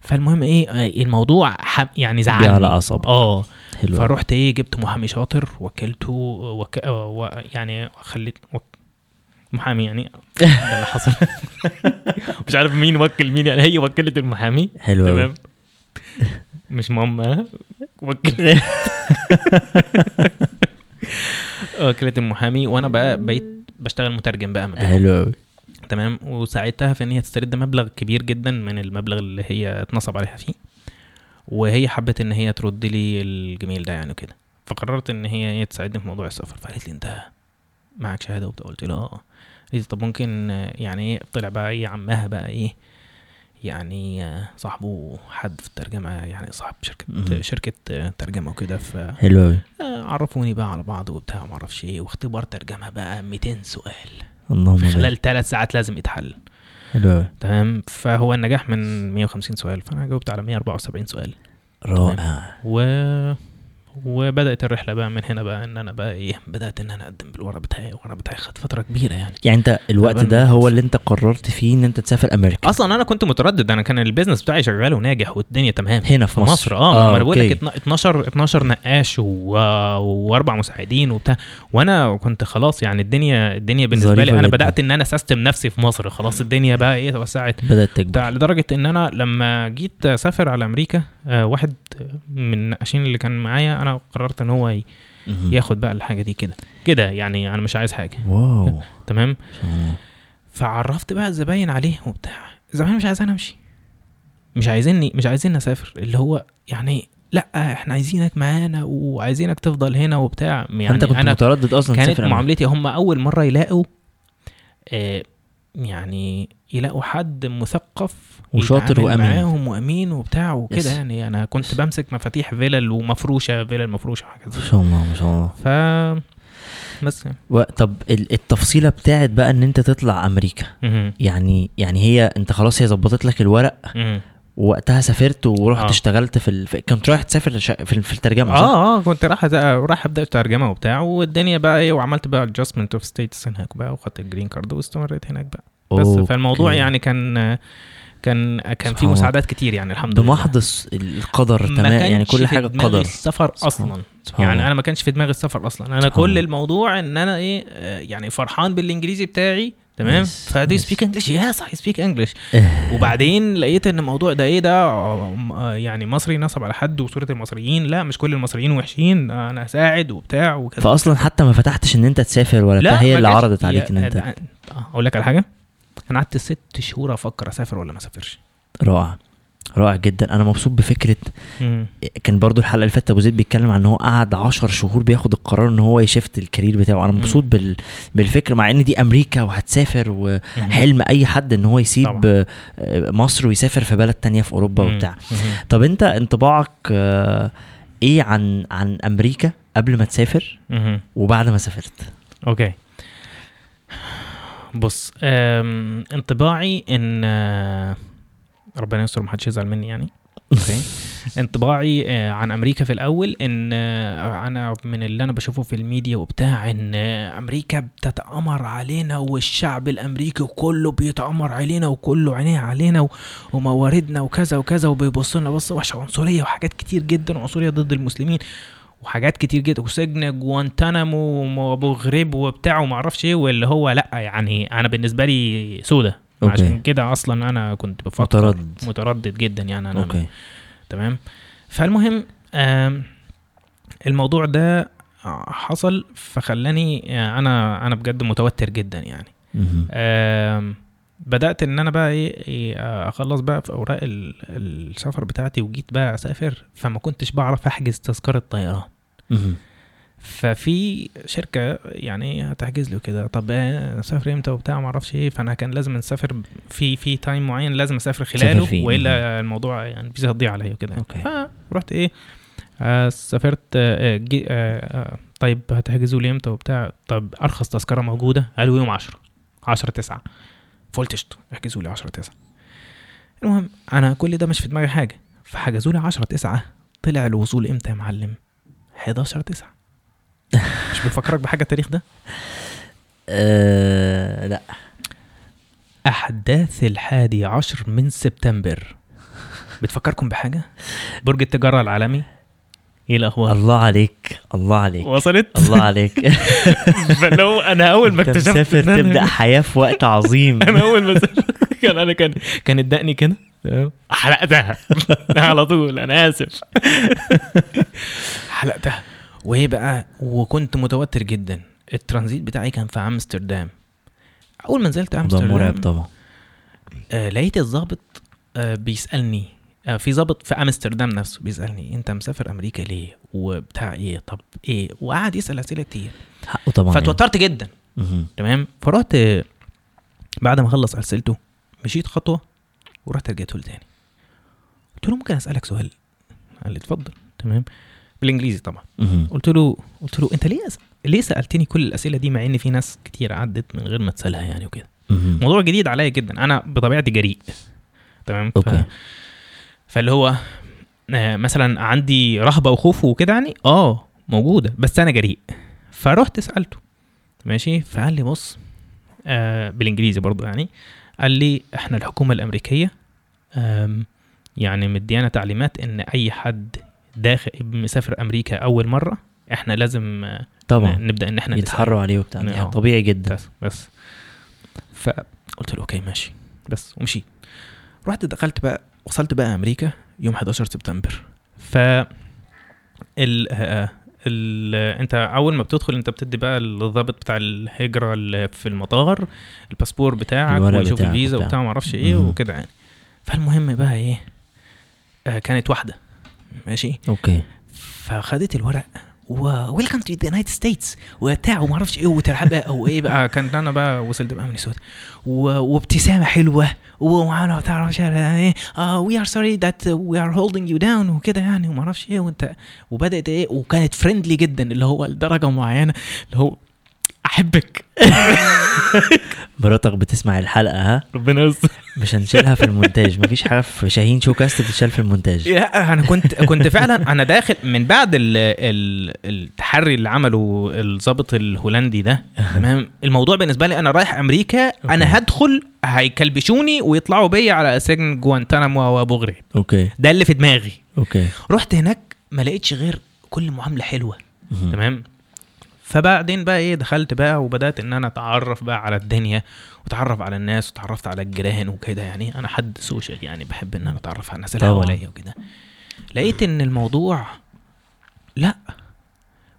فالمهم إيه آه، الموضوع ح- يعني جه على زعلني. أعصابك. آه. حلو. فروحت إيه جبت محامي شاطر وكلته وك... آه، و... يعني خليت وك... محامي يعني. ده اللي حصل. مش عارف مين وكل مين يعني هي وكلت المحامي. حلو. تمام. مش ماما وكل وكلت المحامي وأنا بقى بقيت بشتغل مترجم بقى. حلو قوي تمام. وساعدتها في إن هي تسترد مبلغ كبير جدا من المبلغ اللي هي اتنصب عليها فيه. وهي حبت إن هي ترد لي الجميل ده يعني كده فقررت إن هي هي تساعدني في موضوع السفر. فقالت لي أنت معك شهادة؟ وبتاع قلت لها آه. قالت لي طب ممكن يعني إيه؟ طلع بقى إيه عمها بقى إيه يعني صاحبه حد في الترجمة يعني صاحب شركة مهم. شركة ترجمة وكده ف حلو قوي آه، عرفوني بقى على بعض وبتاع ما أعرفش إيه واختبار ترجمة بقى 200 سؤال. اللهم في خلال ثلاث ساعات لازم يتحل. حلو قوي تمام؟ فهو النجاح من 150 سؤال فأنا جاوبت على 174 سؤال. رائع. و وبدأت الرحلة بقى من هنا بقى إن أنا بقى إيه بدأت إن أنا أقدم بالورق بتاعي الورق بتاعي خد فترة كبيرة يعني. يعني أنت الوقت ده هو. اللي أنت قررت فيه إن أنت تسافر أمريكا؟ أصلا أنا كنت متردد أنا كان البيزنس بتاعي شغال وناجح والدنيا تمام. هنا في مصر, مصر آه, ما أنا بقول لك okay. اتنا- 12 12 نقاش و... وأربع مساعدين وبتاع. وأنا كنت خلاص يعني الدنيا الدنيا بالنسبة لي أنا جدا. بدأت إن أنا system نفسي في مصر. خلاص الدنيا بقى إيه توسعت بدأت تكبر. لدرجة إن أنا لما جيت أسافر على أمريكا آه، واحد من النقاشين اللي كان معايا أنا قررت إن هو. ياخد بقى الحاجة دي كده. كده يعني أنا مش عايز حاجة. wow. تمام. فعرفت بقى الزباين عليه وبتاع. الزباين مش عايزين أمشي. مش عايزيني مش عايزين اسافر اللي هو يعني لأ إحنا عايزينك معانا وعايزينك تفضل هنا وبتاع. يعني انت كنت أنا متردد أصلا كانت. معاملتي هم أول مرة يلاقوا آه يعني يلاقوا حد مثقف وشاطر وأمين. معاهم وأمين وبتاع وكده. يعني أنا كنت بمسك مفاتيح فيلل ومفروشه فيلل مفروشه وحاجات ما شاء الله ما شاء الله ف بس و... طب ال- التفصيلة بتاعت بقى إن أنت تطلع أمريكا. يعني يعني هي أنت خلاص هي ظبطت لك الورق مهم. ووقتها سافرت ورحت آه. اشتغلت في, ال... في كنت رايح تسافر ش... في, في الترجمة صح؟ آه آه كنت راح أز- راح أبدأ ترجمه وبتاع والدنيا بقى إيه وعملت بقى adjustment of status هناك بقى وخدت ال green card واستمريت هناك بقى بس okay. فالموضوع يعني كان كان كان في. مساعدات كتير يعني الحمد لله. بمحض القدر ما تمام يعني كل في حاجة دماغي قدر. السفر أصلا. سبحان يعني. أنا ما كانش في دماغي السفر أصلا. أنا سبحان كل. الموضوع إن أنا إيه آه، يعني فرحان بالإنجليزي بتاعي تمام؟ ف do yes. speak English yes I speak English. وبعدين لقيت إن الموضوع ده إيه ده آه، آه، يعني مصري نصب على حد وصورة المصريين. لا مش كل المصريين وحشين أنا هساعد وبتاع وكده. فاصلا حتى ما فتحتش إن أنت تسافر ولا بتاع هي اللي عرضت عليك يا- إن أنت أقول لك على حاجة؟ أنا قعدت ست شهور أفكر أسافر ولا ما أسافرش رائع رائع جدا أنا مبسوط بفكرة كان برضو الحلقة اللي فاتت أبو زيد بيتكلم عن إن هو قعد 10 شهور بياخد القرار إن هو يشفت الكارير بتاعه أنا مم. مبسوط بال... بالفكرة مع إن دي أمريكا وهتسافر وحلم أي حد إن هو يسيب طبعا. مصر ويسافر في بلد تانية في أوروبا مم. وبتاع مم. طب أنت انطباعك آه، إيه عن عن أمريكا قبل ما تسافر مم. وبعد ما سافرت okay بص انطباعي إن آه، ربنا يستر محدش يزعل مني يعني. okay. انطباعي آه، عن أمريكا في الأول إن آه، أنا من اللي أنا بشوفه في الميديا وبتاع إن أمريكا بتتأمر علينا والشعب الأمريكي كله بيتأمر علينا وكله عينيه علينا ومواردنا وكذا وكذا وبيبص لنا بصة وحشة عنصرية وحاجات كتير جدا عنصرية ضد المسلمين. وحاجات كتير جدا وسجن جوانتانامو وابو غريب وبتاع وما أعرفش إيه واللي هو لأ يعني أنا بالنسبة لي سودة. okay. عشان كده أصلا أنا كنت بفكر متردد. متردد جدا يعني أنا okay. تمام؟ فالمهم الموضوع ده حصل فخلاني آه، أنا أنا بجد متوتر جدا يعني. بدأت إن أنا بقى إيه إيه، آه، أخلص بقى في أوراق ال- السفر بتاعتي وجيت بقى أسافر فما كنتش بعرف أحجز تذكرة طيران. ففي شركة يعني هتحجز لي كده طب آه، أسافر إمتى وبتاع ما أعرفش إيه. فأنا كان لازم نسافر في في time معين لازم أسافر خلاله. وإلا الموضوع يعني الفيزا هتضيع عليا وكده. okay. فرحت إيه آه سافرت آه جي آه آه طيب هتحجزوا لي إمتى وبتاع. طب أرخص تذكرة موجودة قالوا يوم 10 10 9 فقلت قشطة احجزوا لي 10 9 المهم أنا كل ده مش في دماغي حاجة فحجزوا لي 10 9 طلع الوصول إمتى يا معلم؟ 11 9 مش بيفكرك بحاجة التاريخ ده؟ آه لا. أحداث الحادي عشر من سبتمبر. بتفكركم بحاجة؟ برج التجارة العالمي؟ إيه الأخبار؟ الله عليك الله عليك وصلت؟ الله عليك. فلو أنا أول ما أنت اكتشفت مسافر إن أنا- تبدأ حياة في وقت عظيم. أنا أول ما كان أنا كان كان ادقني كده؟ حلقتها. على طول أنا آسف. حلقتها. وايه بقى وكنت متوتر جدا. الترانزيت بتاعي كان في أمستردام. أول ما نزلت ده أمستردام مرعب طبعا. آه لقيت الضابط آه بيسألني في ضابط في أمستردام نفسه بيسألني أنت مسافر أمريكا ليه؟ وبتاع إيه طب إيه؟ وقعد يسأل أسئلة كتير. حقه طبعا يعني. فتوترت جدا. مهم. تمام؟ فرحت آه، بعد ما خلص اسئلته مشيت خطوة ورحت رجعت له تاني. قلت له ممكن أسألك سؤال؟ قال لي اتفضل. تمام؟ بالإنجليزي طبعا. قلت له قلت له أنت ليه. ليه سألتني كل الأسئلة دي مع إن في ناس كتير عدت من غير ما تسألها يعني وكده. موضوع جديد عليا جدا. أنا بطبيعتي جريء. تمام؟ ف... فاللي هو آه، مثلا عندي رهبة وخوف وكده يعني آه موجودة بس أنا جريء. فرحت سألته ماشي؟ فقال لي بص آه بالإنجليزي برضو يعني قال لي إحنا الحكومة الأمريكية يعني مديانا تعليمات إن أي حد داخل مسافر أمريكا أول مرة إحنا لازم آه، طبعا. نبدأ إن إحنا. يتحروا عليه وبتاع. يعني طبيعي جدا. بس بس. فقلت له okay ماشي. بس ومشيت رحت دخلت بقى وصلت بقى أمريكا يوم 11 سبتمبر. ف ال آه، ال انت أول ما بتدخل انت بتدي بقى الضابط بتاع الهجرة اللي في المطار الباسبور بتاعك ويشوف الفيزا وبتاع. وبتاع ما أعرفش إيه. وكده يعني. فالمهم بقى إيه آه كانت واحدة. ماشي؟ okay. فخدت الورق welcome to the United States وبتاع وما أعرفش إيه وترحب أو إيه بقى. كان أنا بقى وصلت بقى من السود وابتسامة حلوة. ومعانا تعرفش إيه we are sorry that we are holding you down وكده يعني وما أعرفش إيه وأنت وبدأت إيه وكانت friendly جدا اللي هو لدرجة معينة اللي هو أحبك. مراتك بتسمع الحلقة ها؟ ربنا يستر. مش هنشيلها في المونتاج مفيش حاجة في شاهين showcast بتتشال في المونتاج. لا أنا كنت كنت فعلا أنا داخل من بعد ال ال التحري اللي عمله الضابط الهولندي ده تمام؟ الموضوع بالنسبة لي أنا رايح أمريكا أنا هدخل هيكلبشوني ويطلعوا بيا على سجن جوانتانامو وأبو غريب. okay. ده اللي في دماغي. okay. رحت هناك ما لقيتش غير كل معاملة حلوة. تمام؟ فبعدين بقى إيه دخلت بقى وبدأت إن أنا أتعرف بقى على الدنيا وأتعرف على الناس وتعرفت على الجيران وكده يعني. أنا حد social يعني بحب إن أنا أتعرف على الناس اللي. حواليا وكده. لقيت إن الموضوع لأ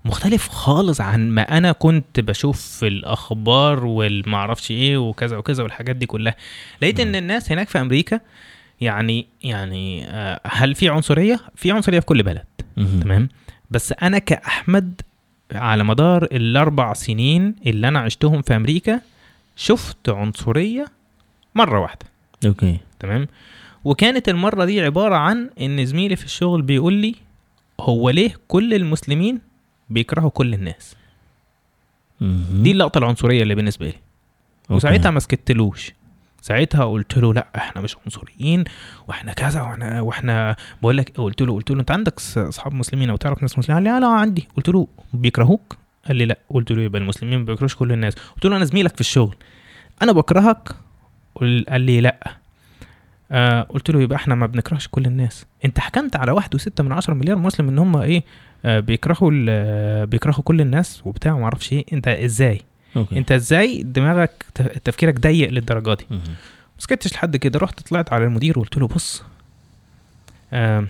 مختلف خالص عن ما أنا كنت بشوف في الأخبار والمعرفش إيه وكذا وكذا والحاجات دي كلها. لقيت إن الناس هناك في أمريكا يعني يعني آه، هل في عنصرية؟ في عنصرية في كل بلد. تمام؟ بس أنا كأحمد على مدار الأربع سنين اللي أنا عشتهم في أمريكا شفت عنصرية مرة واحدة. أوكي. تمام؟ وكانت المرة دي عبارة عن إن زميلي في الشغل بيقول لي هو ليه كل المسلمين بيكرهوا كل الناس. دي اللقطة العنصرية اللي بالنسبة لي. وساعتها ما سكتلوش. ساعتها قلت له لا إحنا مش عنصريين وإحنا كذا وإحنا وإحنا بقول لك قلت له قلت له أنت عندك أصحاب مسلمين أو تعرف ناس مسلمين؟ قال لي لا عندي. قلت له بيكرهوك؟ قال لي لا. قلت له يبقى المسلمين ما بيكرهوش كل الناس. قلت له أنا زميلك في الشغل. أنا بكرهك؟ قال لي لا. آه قلت له يبقى إحنا ما بنكرهش كل الناس. أنت حكمت على واحد وستة من عشرة مليار مسلم إن هم إيه؟ آه بيكرهوا بيكرهوا كل الناس وبتاع وما أعرفش إيه. أنت إزاي؟ okay. انت إزاي دماغك تفكيرك ضيق للدرجة دي. ما سكتش لحد كده رحت طلعت على المدير وقلت له بص آم،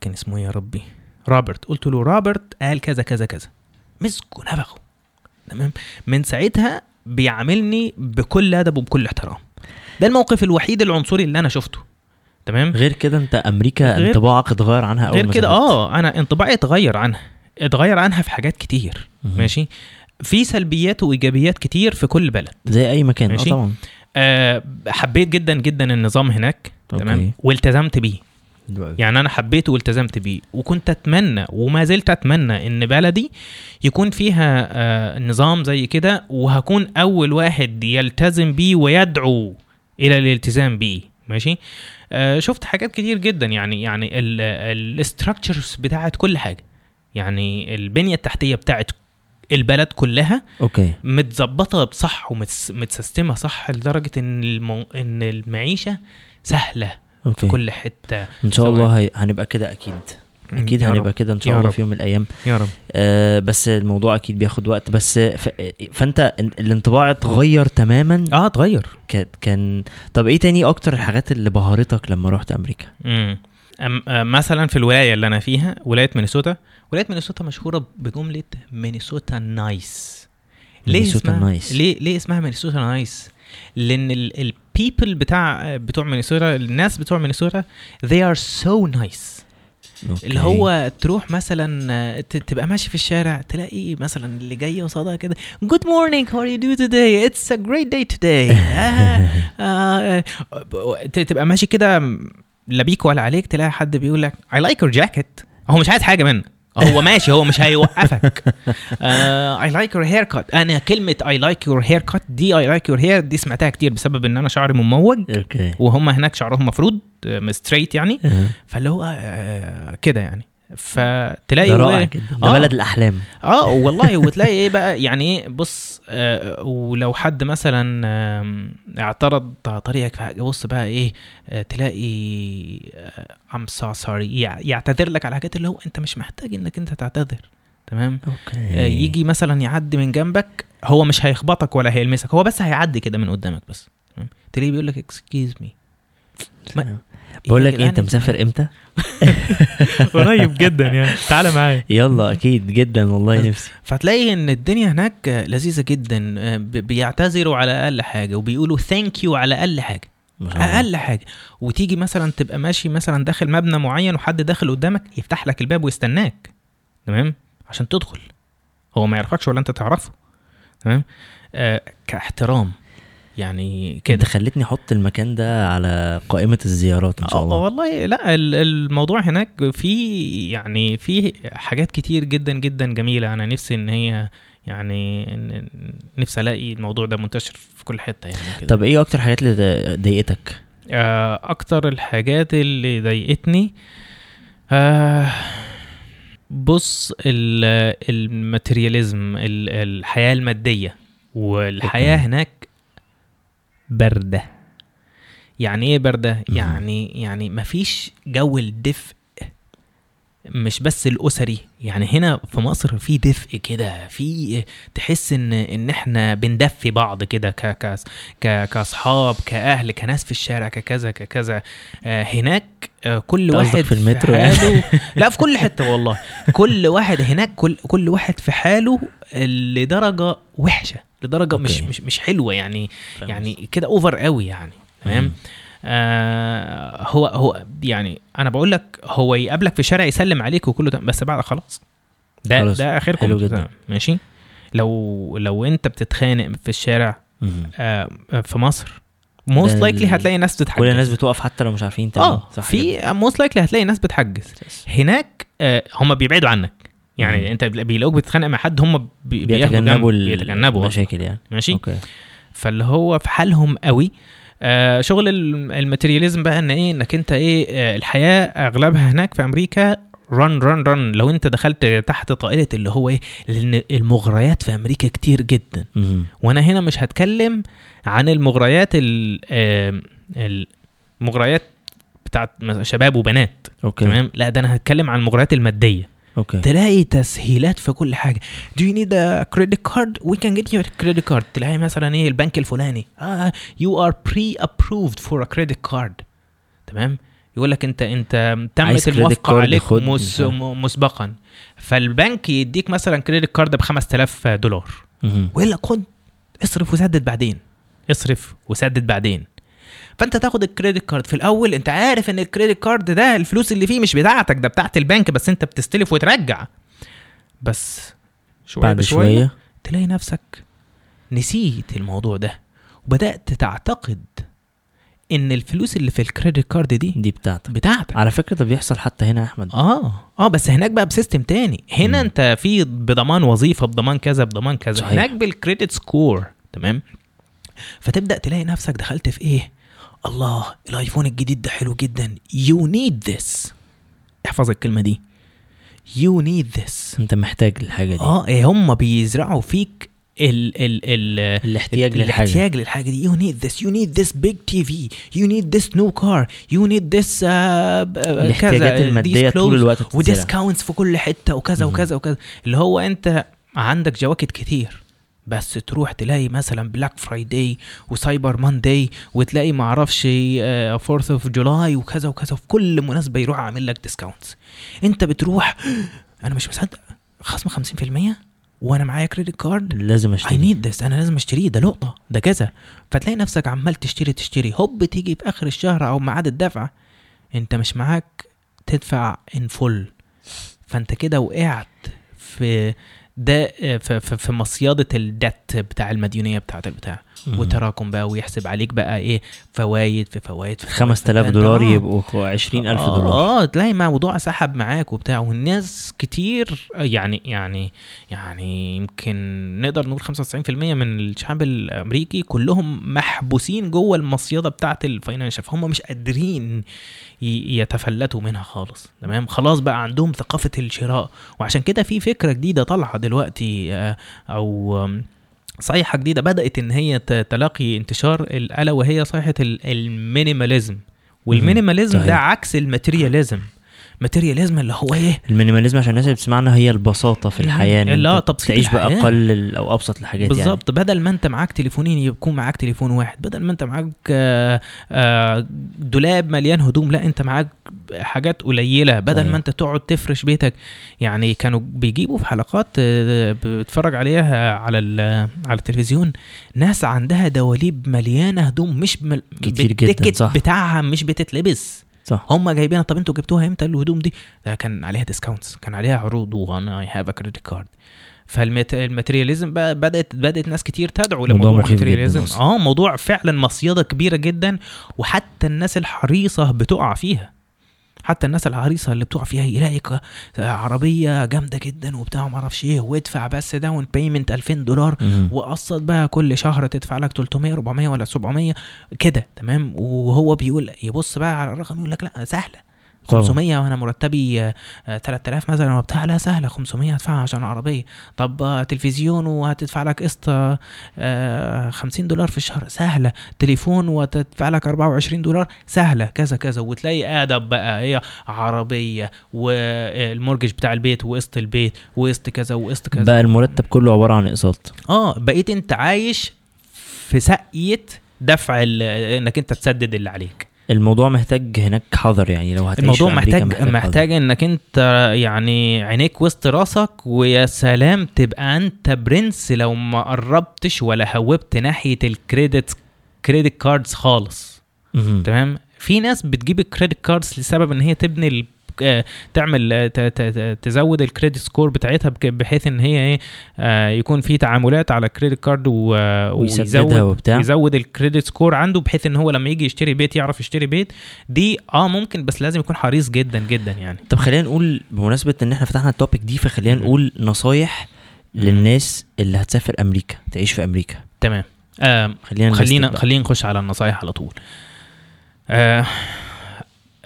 كان اسمه إيه يا ربي؟ روبرت. قلت له روبرت قال كذا كذا كذا. مسكوا نفخه. تمام؟ من ساعتها بيعاملني بكل أدب وبكل احترام. ده الموقف الوحيد العنصري اللي أنا شفته. تمام؟ غير كده أنت أمريكا انطباعك اتغير عنها أول غير كده. آه أنا انطباعي اتغير عنها. اتغير عنها في حاجات كتير. ماشي؟ في سلبيات وإيجابيات كتير في كل بلد. زي أي مكان. آه ماشي. طبعا. أه حبيت جدا جدا النظام هناك أوكي. تمام؟ والتزمت بيه. يعني يعني أنا حبيته والتزمت بيه. وكنت أتمنى وما زلت أتمنى إن بلدي يكون فيها آه نظام زي كده وهكون أول واحد يلتزم بيه ويدعو إلى الالتزام بيه. ماشي؟ آه شفت حاجات كتير جدا. يعني يعني ال structures بتاعت كل حاجة. يعني البنية التحتية بتاعت البلد كلها okay. متظبطة بصح ومتسيستمه صح لدرجة إن المو... إن المعيشة سهلة في okay. كل حتة. إن شاء الله هي... هنبقى كده أكيد. أكيد هنبقى. كده إن شاء الله. في يوم من الأيام. يا رب. آه بس الموضوع أكيد بياخد وقت. بس ف... فأنت الانطباع اتغير تماما؟ آه اتغير. كان كان طب إيه تاني أكتر الحاجات اللي بهرتك لما رحت أمريكا؟ امم أم- مثلا في الولاية اللي أنا فيها ولاية مينيسوتا ولاية مينيسوتا مشهورة بجملة Minnesota nice. ليه مينيسوتا اسمها nice. ليه ليه اسمها Minnesota nice؟ لأن ال people بتاع بتوع مينيسوتا الناس بتوع مينيسوتا they are so nice. okay. اللي هو تروح مثلا تبقى ماشي في الشارع تلاقي مثلا اللي جاي قصادها كده good morning how are you doing today? It's a great day today. آه آه آه، ت- تبقى ماشي كده لا بيك ولا عليك تلاقي حد بيقول لك I like your jacket. هو مش عايز حاجة منك هو ماشي هو مش هيوقفك. آه I like your haircut. أنا كلمة I like your haircut دي I like your hair دي سمعتها كتير بسبب إن أنا شعري مموج okay. وهم هناك شعرهم مفروض straight يعني. آه. فاللي هو آه، كده يعني. فتلاقي ده رائع جدا. ده آه. بلد الأحلام. آه والله وتلاقي إيه بقى؟ يعني إيه؟ بص آه ولو حد مثلا آم، اعترض طريقك بص بقى إيه؟ آه تلاقي I'm so sorry يعتذر لك على حاجات اللي هو أنت مش محتاج إنك أنت تعتذر. تمام؟ okay. آه يجي مثلا يعدي من جنبك هو مش هيخبطك ولا هيلمسك هو بس هيعدي كده من قدامك بس؟ تلاقيه بيقول لك excuse me بقول لك إيه أنت مسافر إمتى؟ قريب جدا يعني. تعالى معايا. يلا أكيد جدا والله نفسي. فتلاقي إن الدنيا هناك لذيذة جدا آه، بيعتذروا على أقل حاجة وبيقولوا thank you على أقل حاجة. أقل حاجة. وتيجي مثلا تبقى ماشي مثلا داخل مبنى معين وحد داخل قدامك يفتح لك الباب ويستناك. تمام؟ عشان تدخل. هو ما يعرفكش ولا أنت تعرفه. تمام؟ آه كاحترام. يعني كده خلتني أحط المكان ده على قائمة الزيارات إن شاء آه، الله. والله لا ال- الموضوع هناك في يعني في حاجات كتير جدا جدا جميلة. أنا نفسي إن هي يعني نفسي ألاقي الموضوع ده منتشر في كل حتة يعني كده. طب إيه أكتر حاجات اللي ضايقتك؟ آه، أكتر الحاجات اللي ضايقتني آه، بص ال- الماتيرياليزم ال- الحياة المادية والحياة. هناك بارده يعني إيه بارده مم. يعني يعني مفيش جو الدفء مش بس الأسري يعني هنا في مصر في دفء كده في تحس إن إن إحنا بندفي بعض كده ك ك ك كأصحاب كأهل كناس في الشارع ككذا ككذا آه هناك آه كل واحد في المترو يعني؟ حاله لا في كل حتة والله كل واحد هناك كل كل واحد في حاله لدرجة وحشة لدرجة مش okay. مش مش حلوة يعني يعني كده over قوي يعني تمام. آه هو هو يعني أنا بقول لك هو يقابلك في الشارع يسلم عليك وكله تمام بس بعد خلاص ده خلاص. ده آخركم حلو جدا. تمام، ماشي لو لو أنت بتتخانق في الشارع. آه في مصر most likely هتلاقي ناس بتحجز كل الناس بتقف حتى لو مش عارفين تاني آه في most likely هتلاقي ناس بتحجز هناك آه هم بيبعدوا عنك يعني مم. أنت بيلاقوك بتتخانق مع حد هم بيتجنبوا جنب، بيتجنبوا. المشاكل يعني ماشي okay فاللي هو في حالهم قوي آه شغل ال- ال materialism بقى إن إيه إنك أنت إيه آه الحياة أغلبها هناك في أمريكا run run run لو أنت دخلت تحت طائله اللي هو إيه لأن المغريات في أمريكا كتير جدا. مم. وأنا هنا مش هتكلم عن المغريات ال- آه، المغريات بتاعت شباب وبنات. okay. تمام؟ لا ده أنا هتكلم عن المغريات المادية. okay تلاقي تسهيلات في كل حاجة. Do you need a credit card? We can get you a credit card. تلاقي مثلا إيه البنك الفلاني. آه you are pre approved for a credit card. تمام؟ يقول لك انت أنت تمت الموافقه عليك مس م- مسبقا. فالبنك يديك مثلا credit card ب 5000 دولار. ويقول لك خد اصرف وسدد بعدين. اصرف وسدد بعدين. فانت تاخد ال credit card. في الأول انت عارف ان ال credit card ده الفلوس اللي فيه مش بتاعتك ده بتاعت البنك بس انت بتستلف وترجع. بس شوية بعد بشوية. شوية تلاقي نفسك نسيت الموضوع ده وبدأت تعتقد ان الفلوس اللي في ال credit card دي دي بتاعتك. بتاعتك. على فكرة ده بيحصل حتى هنا يا أحمد. آه. آه بس هناك بقى ب system تاني. هنا مم. انت في بضمان وظيفة بضمان كذا بضمان كذا. صحيح. هناك بال credit score تمام؟ فتبدأ تلاقي نفسك دخلت في إيه؟ الله الآيفون الجديد ده حلو جدا. you need this احفظ الكلمة دي. you need this أنت محتاج الحاجة دي. آه إيه هم بيزرعوا فيك ال ال ال الاحتياج للحاجة. الاحتياج للحاجة دي. You need this. You need this big TV you need this new car. You need this uh, الاحتياجات المادية طول الوقت. و discounts في كل حتة وكذا. وكذا وكذا. اللي هو أنت عندك جواكت كتير. بس تروح تلاقي مثلا Black Friday و Cyber Monday وتلاقي ما أعرفش Fourth of July وكذا وكذا في كل مناسبة يروح عامل لك discounts أنت بتروح أنا مش مصدق خصم 50% وأنا معايا credit card لازم I اشتري need this أنا لازم أشتريه ده لقطه ده كذا. فتلاقي نفسك عمال تشتري تشتري هوب تيجي في آخر الشهر أو ميعاد الدفع. أنت مش معاك تدفع in full فأنت كده وقعت في ده في, في, في مصيدة ال debt بتاع المديونية بتاعت البتاع. وتراكم بقى ويحسب عليك بقى إيه فوايد في فوايد في فوايد 5000 فأنت- دولار آه. يبقوا 20000 آه، دولار آه تلاقي موضوع سحب معاك وبتاع والناس كتير يعني يعني يعني يمكن نقدر نقول 95% من الشعب الأمريكي كلهم محبوسين جوه المصيدة بتاعه ال financial فهم مش قادرين يتفلتوا منها خالص. تمام؟ خلاص بقى عندهم ثقافة الشراء. وعشان كده في فكرة جديدة طالعة دلوقتي آه، أو صيحه جديدة بدأت إن هي تلاقي انتشار الا وهي صيحه ال- ال minimalism. وال minimalism ده. عكس ال materialism ال materialism اللي هو إيه ال minimalism عشان الناس اللي بتسمعنا هي البساطة في مم. الحياة إن لا، تبسيط تعيش الحياة. بأقل ال- أو أبسط الحاجات يعني بالظبط بدل ما أنت معاك تليفونين يكون معاك تليفون واحد بدل ما أنت معاك آه، آه، دولاب مليان هدوم لا أنت معاك حاجات قليلة بدل. ما أنت تقعد تفرش بيتك يعني كانوا بيجيبوا في حلقات آه، بتفرج عليها على على التلفزيون ناس عندها دواليب مليانة هدوم مش مل... كتير جداً، صح. بتاعها مش بتتلبس صح. هم جايبينها طب أنتوا جبتوها إمتى؟ الهدوم دي. ده كان عليها discounts كان عليها عروض وأنا I have credit card فال materialism بقى بدأت بدأت ناس كتير تدعو موضوع لموضوع ال materialism. آه موضوع فعلا مصيدة كبيرة جدا وحتى الناس الحريصة بتقع فيها. حتى الناس الحريصه اللي بتقع فيها يلاقي ك- عربية جامدة جدا وبتاع ما أعرفش إيه وادفع بس داون بيمنت 2000 دولار. وقسط بقى كل شهر تدفع لك 300 400 ولا 700 كده تمام وهو بيقول يبص بقى على الرقم يقول لك لا سهلة. 500 وأنا مرتبي آه، آه، 3000 مثلا وبتاع لا سهلة 500 هدفعها عشان عربية. طب آه، تلفزيون وهتدفع لك قسط آه، آه، 50 دولار في الشهر سهلة. تليفون وتدفع لك 24 دولار سهلة. كذا كذا. وتلاقي ادب بقى هي عربية والمورجج بتاع البيت وقسط البيت وقسط كذا وقسط كذا. بقى المرتب كله عبارة عن أقساط. آه بقيت أنت عايش في سقيه دفع إنك أنت تسدد اللي عليك. الموضوع محتاج هناك حذر يعني لو هتعيش الموضوع محتاج حذر. محتاج إنك أنت يعني عينيك وسط راسك ويا سلام تبقى أنت برنس لو ما قربتش ولا هوبت ناحية ال credit credit cards خالص. تمام في ناس بتجيب ال credit cards لسبب إن هي تبني تعمل تزود ال credit score بتاعتها بحيث إن هي إيه آه، يكون في تعاملات على ال credit card ويزود. يزود ال credit score عنده بحيث إن هو لما يجي يشتري بيت يعرف يشتري بيت دي آه ممكن بس لازم يكون حريص جدا جدا يعني طب خلينا نقول بمناسبة إن إحنا فتحنا ال topic دي فخلينا. نقول نصايح. للناس اللي هتسافر أمريكا تعيش في أمريكا تمام آه خلينا خلينا. خلينا نخش على النصايح على طول آه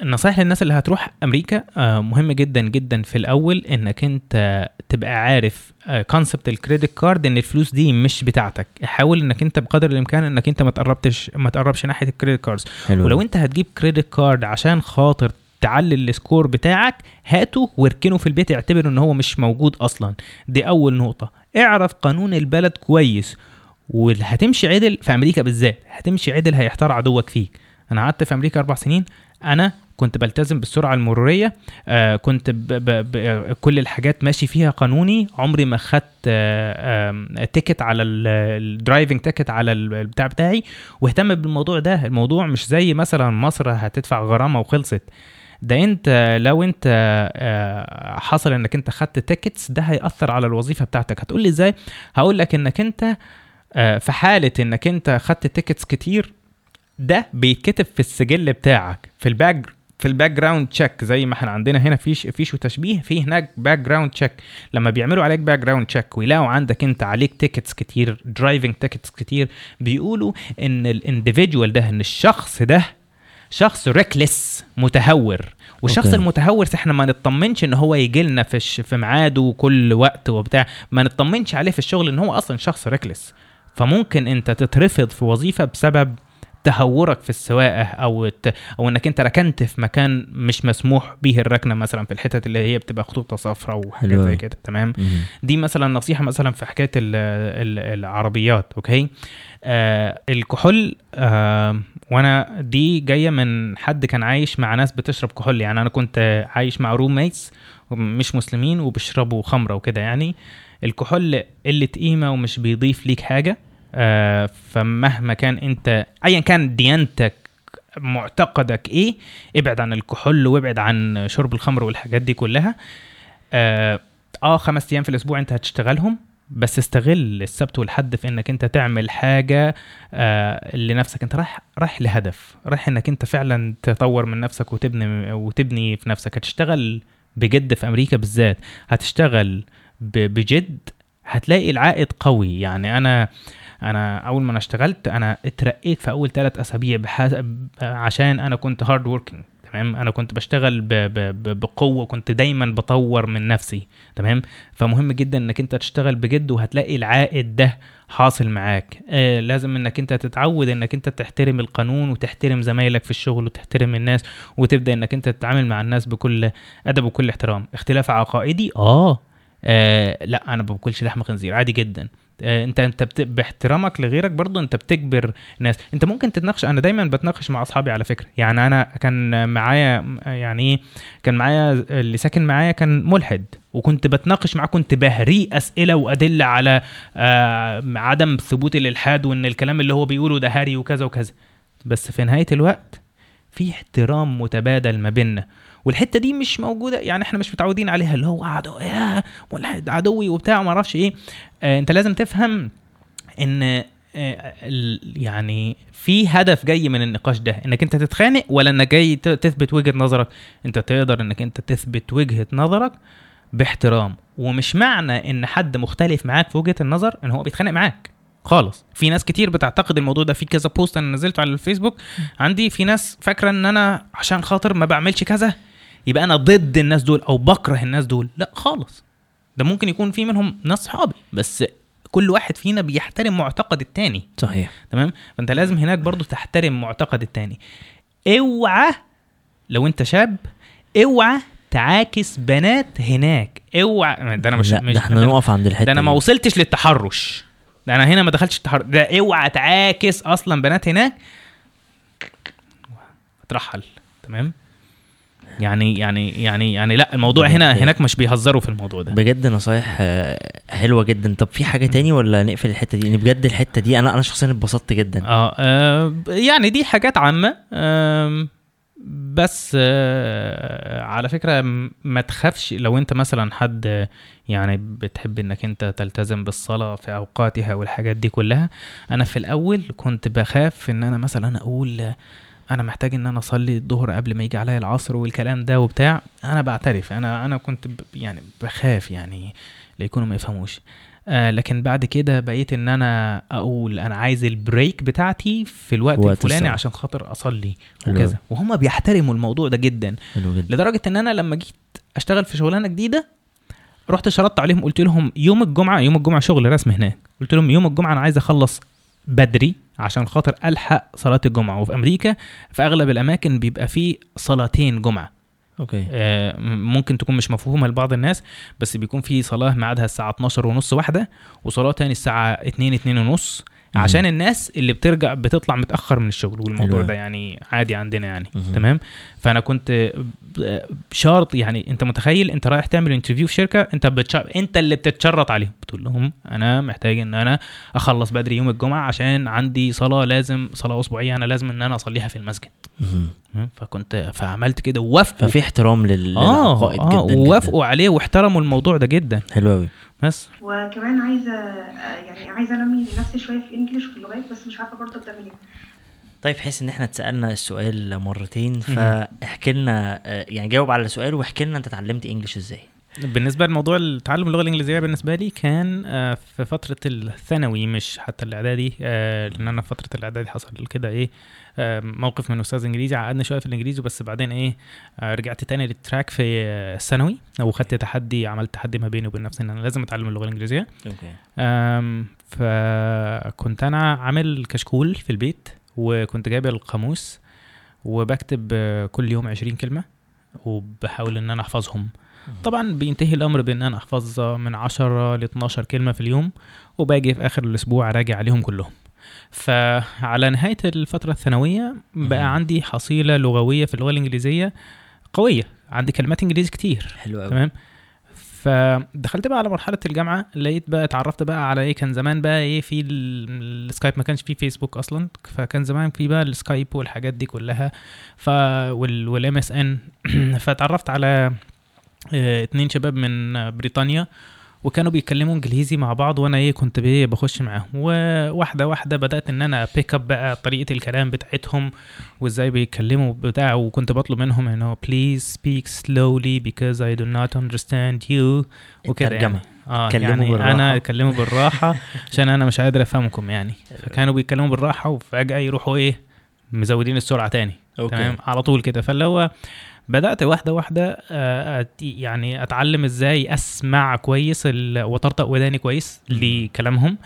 النصايح للناس اللي هتروح أمريكا آه مهم جدا جدا في الأول إنك أنت تبقى عارف concept ال credit card إن الفلوس دي مش بتاعتك. حاول إنك أنت بقدر الإمكان إنك أنت ما تقربتش ما تقربش ناحية ال credit cards ولو. أنت هتجيب credit card عشان خاطر تعلي ال score بتاعك هاته واركنه في البيت اعتبر إن هو مش موجود أصلا. دي أول نقطة. اعرف قانون البلد كويس. وهتمشي عدل في أمريكا بالذات. هتمشي عدل هيحتار عدوك فيك. أنا قعدت في أمريكا أربع سنين. أنا كنت بلتزم بالسرعة المرورية آه كنت ب ب ب كل الحاجات ماشي فيها قانوني. عمري ما خدت آه آه ticket على ال driving ticket على البتاع بتاعي. واهتم بالموضوع ده. الموضوع مش زي مثلا مصر هتدفع غرامة وخلصت. ده انت لو انت آه، حصل انك انت خدت tickets ده هيأثر على الوظيفة بتاعتك. هتقول لي إزاي؟ هقول لك انك انت آه، في حالة انك انت خدت tickets كتير ده بيتكتب في السجل بتاعك في ال back في ال background check زي ما إحنا عندنا هنا فيش فيش وتشبيه في هناك background check لما بيعملوا عليك background check ويلاقوا عندك انت عليك tickets كتير driving tickets كتير بيقولوا إن ال individual ده إن الشخص ده شخص reckless متهور. والشخص okay. المتهور إحنا ما نطمنش إن هو يجي لنا في في ميعاده كل وقت وبتاع. ما نطمنش عليه في الشغل إن هو أصلا شخص reckless فممكن أنت تترفض في وظيفة بسبب تهورك في السواقة أو ت... أو إنك أنت ركنت في مكان مش مسموح به الركنة مثلا في الحتت اللي هي بتبقى خطوط صفراء وحاجات زي. كده. تمام. دي مثلا نصيحة مثلا في حكاية ال ال العربيات okay؟ آه الكحول آه وأنا دي جاية من حد كان عايش مع ناس بتشرب كحول. يعني أنا كنت عايش مع roommates مش مسلمين وبيشربوا خمرة وكده يعني. الكحول قلة قيمة ومش بيضيف ليك حاجة. فمهما كان انت ايا كان ديانتك معتقدك إيه ابعد عن الكحول وابعد عن شرب الخمر والحاجات دي كلها. آه, آه خمس أيام في الأسبوع أنت هتشتغلهم بس استغل السبت والحد في إنك أنت تعمل حاجة آه لنفسك أنت رايح رايح لهدف رايح إنك أنت فعلا تطور من نفسك وتبني وتبني في نفسك. هتشتغل بجد في أمريكا بالذات هتشتغل بجد هتلاقي العائد قوي. يعني أنا أنا أول ما أنا اشتغلت أنا اترقيت في أول ثلاث أسابيع بح... عشان أنا كنت hard working تمام؟ أنا كنت بشتغل ب... ب... بقوة كنت دايما بطور من نفسي تمام؟ فمهم جدا إنك أنت تشتغل بجد وهتلاقي العائد ده حاصل معاك. آه لازم إنك أنت تتعود إنك أنت تحترم القانون وتحترم زمايلك في الشغل وتحترم الناس وتبدأ إنك أنت تتعامل مع الناس بكل أدب وكل احترام. اختلاف عقائدي؟ آه, آه لا أنا ما باكلش لحم خنزير عادي جدا. انت انت بت... باحترامك لغيرك برضه انت بتجبر ناس. انت ممكن تتناقش أنا دايما بتناقش مع أصحابي على فكرة. يعني أنا كان معايا يعني إيه كان معايا اللي ساكن معايا كان ملحد وكنت بتناقش معاه كنت بهريه أسئلة وادله على آه عدم ثبوت الإلحاد وإن الكلام اللي هو بيقوله ده هري وكذا وكذا. بس في نهاية الوقت في احترام متبادل ما بيننا. والحتة دي مش موجودة يعني إحنا مش متعودين عليها اللي هو عدو يا ملحد عدوي وبتاع ما أعرفش إيه. آه انت لازم تفهم ان آه، يعني في هدف جاي من النقاش ده انك انت تتخانق ولا انك جاي تثبت وجهة نظرك. انت تقدر انك انت تثبت وجهة نظرك باحترام. ومش معنى ان حد مختلف معاك في وجهة النظر ان هو بيتخانق معاك. خالص. في ناس كتير بتعتقد الموضوع ده. في كذا بوست أنا نزلته على الفيسبوك. عندي في ناس فاكرة إن أنا عشان خاطر ما بعملش كذا يبقى أنا ضد الناس دول أو بكره الناس دول. لا خالص. ده ممكن يكون في منهم ناس صحابي بس كل واحد فينا بيحترم معتقد التاني. صحيح. تمام؟ فأنت لازم هناك برضو تحترم معتقد التاني. اوعى لو انت شاب اوعى تعاكس بنات هناك. اوعى. ده أنا مش لا مش ده إحنا نقف عند الحتة ده أنا. ما وصلتش للتحرش. ده أنا هنا ما دخلتش التحرش. ده اوعى تعاكس أصلا بنات هناك. ترحل تمام؟ يعني يعني يعني يعني لا الموضوع هنا هناك مش بيهزروا في الموضوع ده. بجد نصايح آه، حلوة جدا. طب في حاجة تاني ولا نقفل الحتة دي؟ يعني بجد الحتة دي أنا أنا شخصيا اتبسطت جدا. آه آه، يعني دي حاجات عامة. آم، بس آه، على فكرة م- ما تخافش لو أنت مثلا حد آه، يعني بتحب إنك أنت تلتزم بالصلاة في أوقاتها والحاجات دي كلها. أنا في الأول كنت بخاف إن أنا مثلا أقول آه، أنا محتاج إن أنا أصلي الظهر قبل ما يجي عليا العصر والكلام ده وبتاع أنا بعترف أنا أنا كنت يعني بخاف يعني ليكونوا ما يفهموش. آه لكن بعد كده بقيت إن أنا أقول أنا عايز البريك بتاعتي في الوقت وقت الفلاني. عشان خاطر أصلي وكذا. وهم بيحترموا الموضوع ده جدا. جدا. لدرجة إن أنا لما جيت أشتغل في شغلانة جديدة رحت شرطت عليهم قلت لهم يوم الجمعة يوم الجمعة شغل رسم هناك. قلت لهم يوم الجمعة أنا عايز أخلص بدري عشان خاطر ألحق صلاة الجمعة. وفي أمريكا في أغلب الأماكن بيبقى فيه صلاتين جمعة. okay. آه، ممكن تكون مش مفهومة لبعض الناس بس بيكون في صلاة ميعادها الساعة 12 ونص واحدة وصلاة تاني الساعة 2 2 ونص. عشان الناس اللي بترجع بتطلع متأخر من الشغل والموضوع. ده يعني عادي عندنا يعني. تمام فأنا كنت شرط يعني أنت متخيل أنت رايح تعمل interview في شركة أنت بتش... أنت اللي بتتشرط عليهم بتقول لهم أنا محتاج إن أنا أخلص بدري يوم الجمعة عشان عندي صلاة لازم صلاة أسبوعية أنا لازم إن أنا أصليها في المسجد؟ فكنت فعملت كده ووافقوا ففي احترام لل- للعقائد آه جدا ووافقوا عليه واحترموا الموضوع ده جدا جدا. حلو قوي بس. وكمان عايزة يعني عايزة أنمي نفسي شوية في الانجليش وفي اللغات بس مش عارفة برضه ابدا منين طيب حيث إن إحنا اتسألنا السؤال مرتين فاحكي لنا آه، يعني جاوب على السؤال واحكي لنا أنت اتعلمت انجلش إزاي. بالنسبة لموضوع التعلم اللغة الإنجليزية بالنسبة لي كان آه، في فترة الثانوي مش حتى الإعدادي آه، لأن أنا في فترة الإعدادي حصل كده إيه موقف من أستاذ إنجليزي عقدني شوية في الإنجليزي بس بعدين إيه آه، رجعت تاني لل track في الثانوي وخدت تحدي عملت تحدي ما بيني وبين نفسي إن أنا لازم أتعلم اللغة الإنجليزية. okay. فكنت أنا عامل كشكول في البيت وكنت جايب القاموس وبكتب كل يوم 20 كلمة وبحاول إن أنا أحفظهم. طبعا بينتهي الأمر بإن أنا أحفظ من 10 ل 12 كلمة في اليوم وباجي في آخر الأسبوع أراجع عليهم كلهم. فعلى نهاية الفترة الثانوية. بقى عندي حصيلة لغوية في اللغة الإنجليزية قوية. عندي كلمات إنجليزي كتير. حلو قوي تمام؟ فدخلت بقى على مرحلة الجامعة لقيت بقى اتعرفت بقى على إيه كان زمان بقى إيه في ال- السكايب ما كانش فيه فيسبوك أصلا فكان زمان في بقى السكايب والحاجات دي كلها ف وال MSN فاتعرفت على آه، اتنين شباب من بريطانيا. وكانوا بيتكلموا إنجليزي مع بعض وأنا إيه كنت بخش معاهم. وواحدة واحدة بدأت إن أنا pick up بقى طريقة الكلام بتاعتهم وإزاي بيتكلموا بتاع وكنت بطلب منهم انه please speak slowly because I do not understand you. وكده يعني. آه يعني بالراحة. أنا اتكلموا بالراحة عشان أنا مش قادر أفهمكم يعني. فكانوا بيتكلموا بالراحة وفجأة يروحوا إيه مزودين السرعة تاني. أوكي. تمام؟ على طول كده. فاللي هو بدأت واحدة واحدة آه، يعني أتعلم إزاي أسمع كويس وطرطق وداني كويس لكلامهم.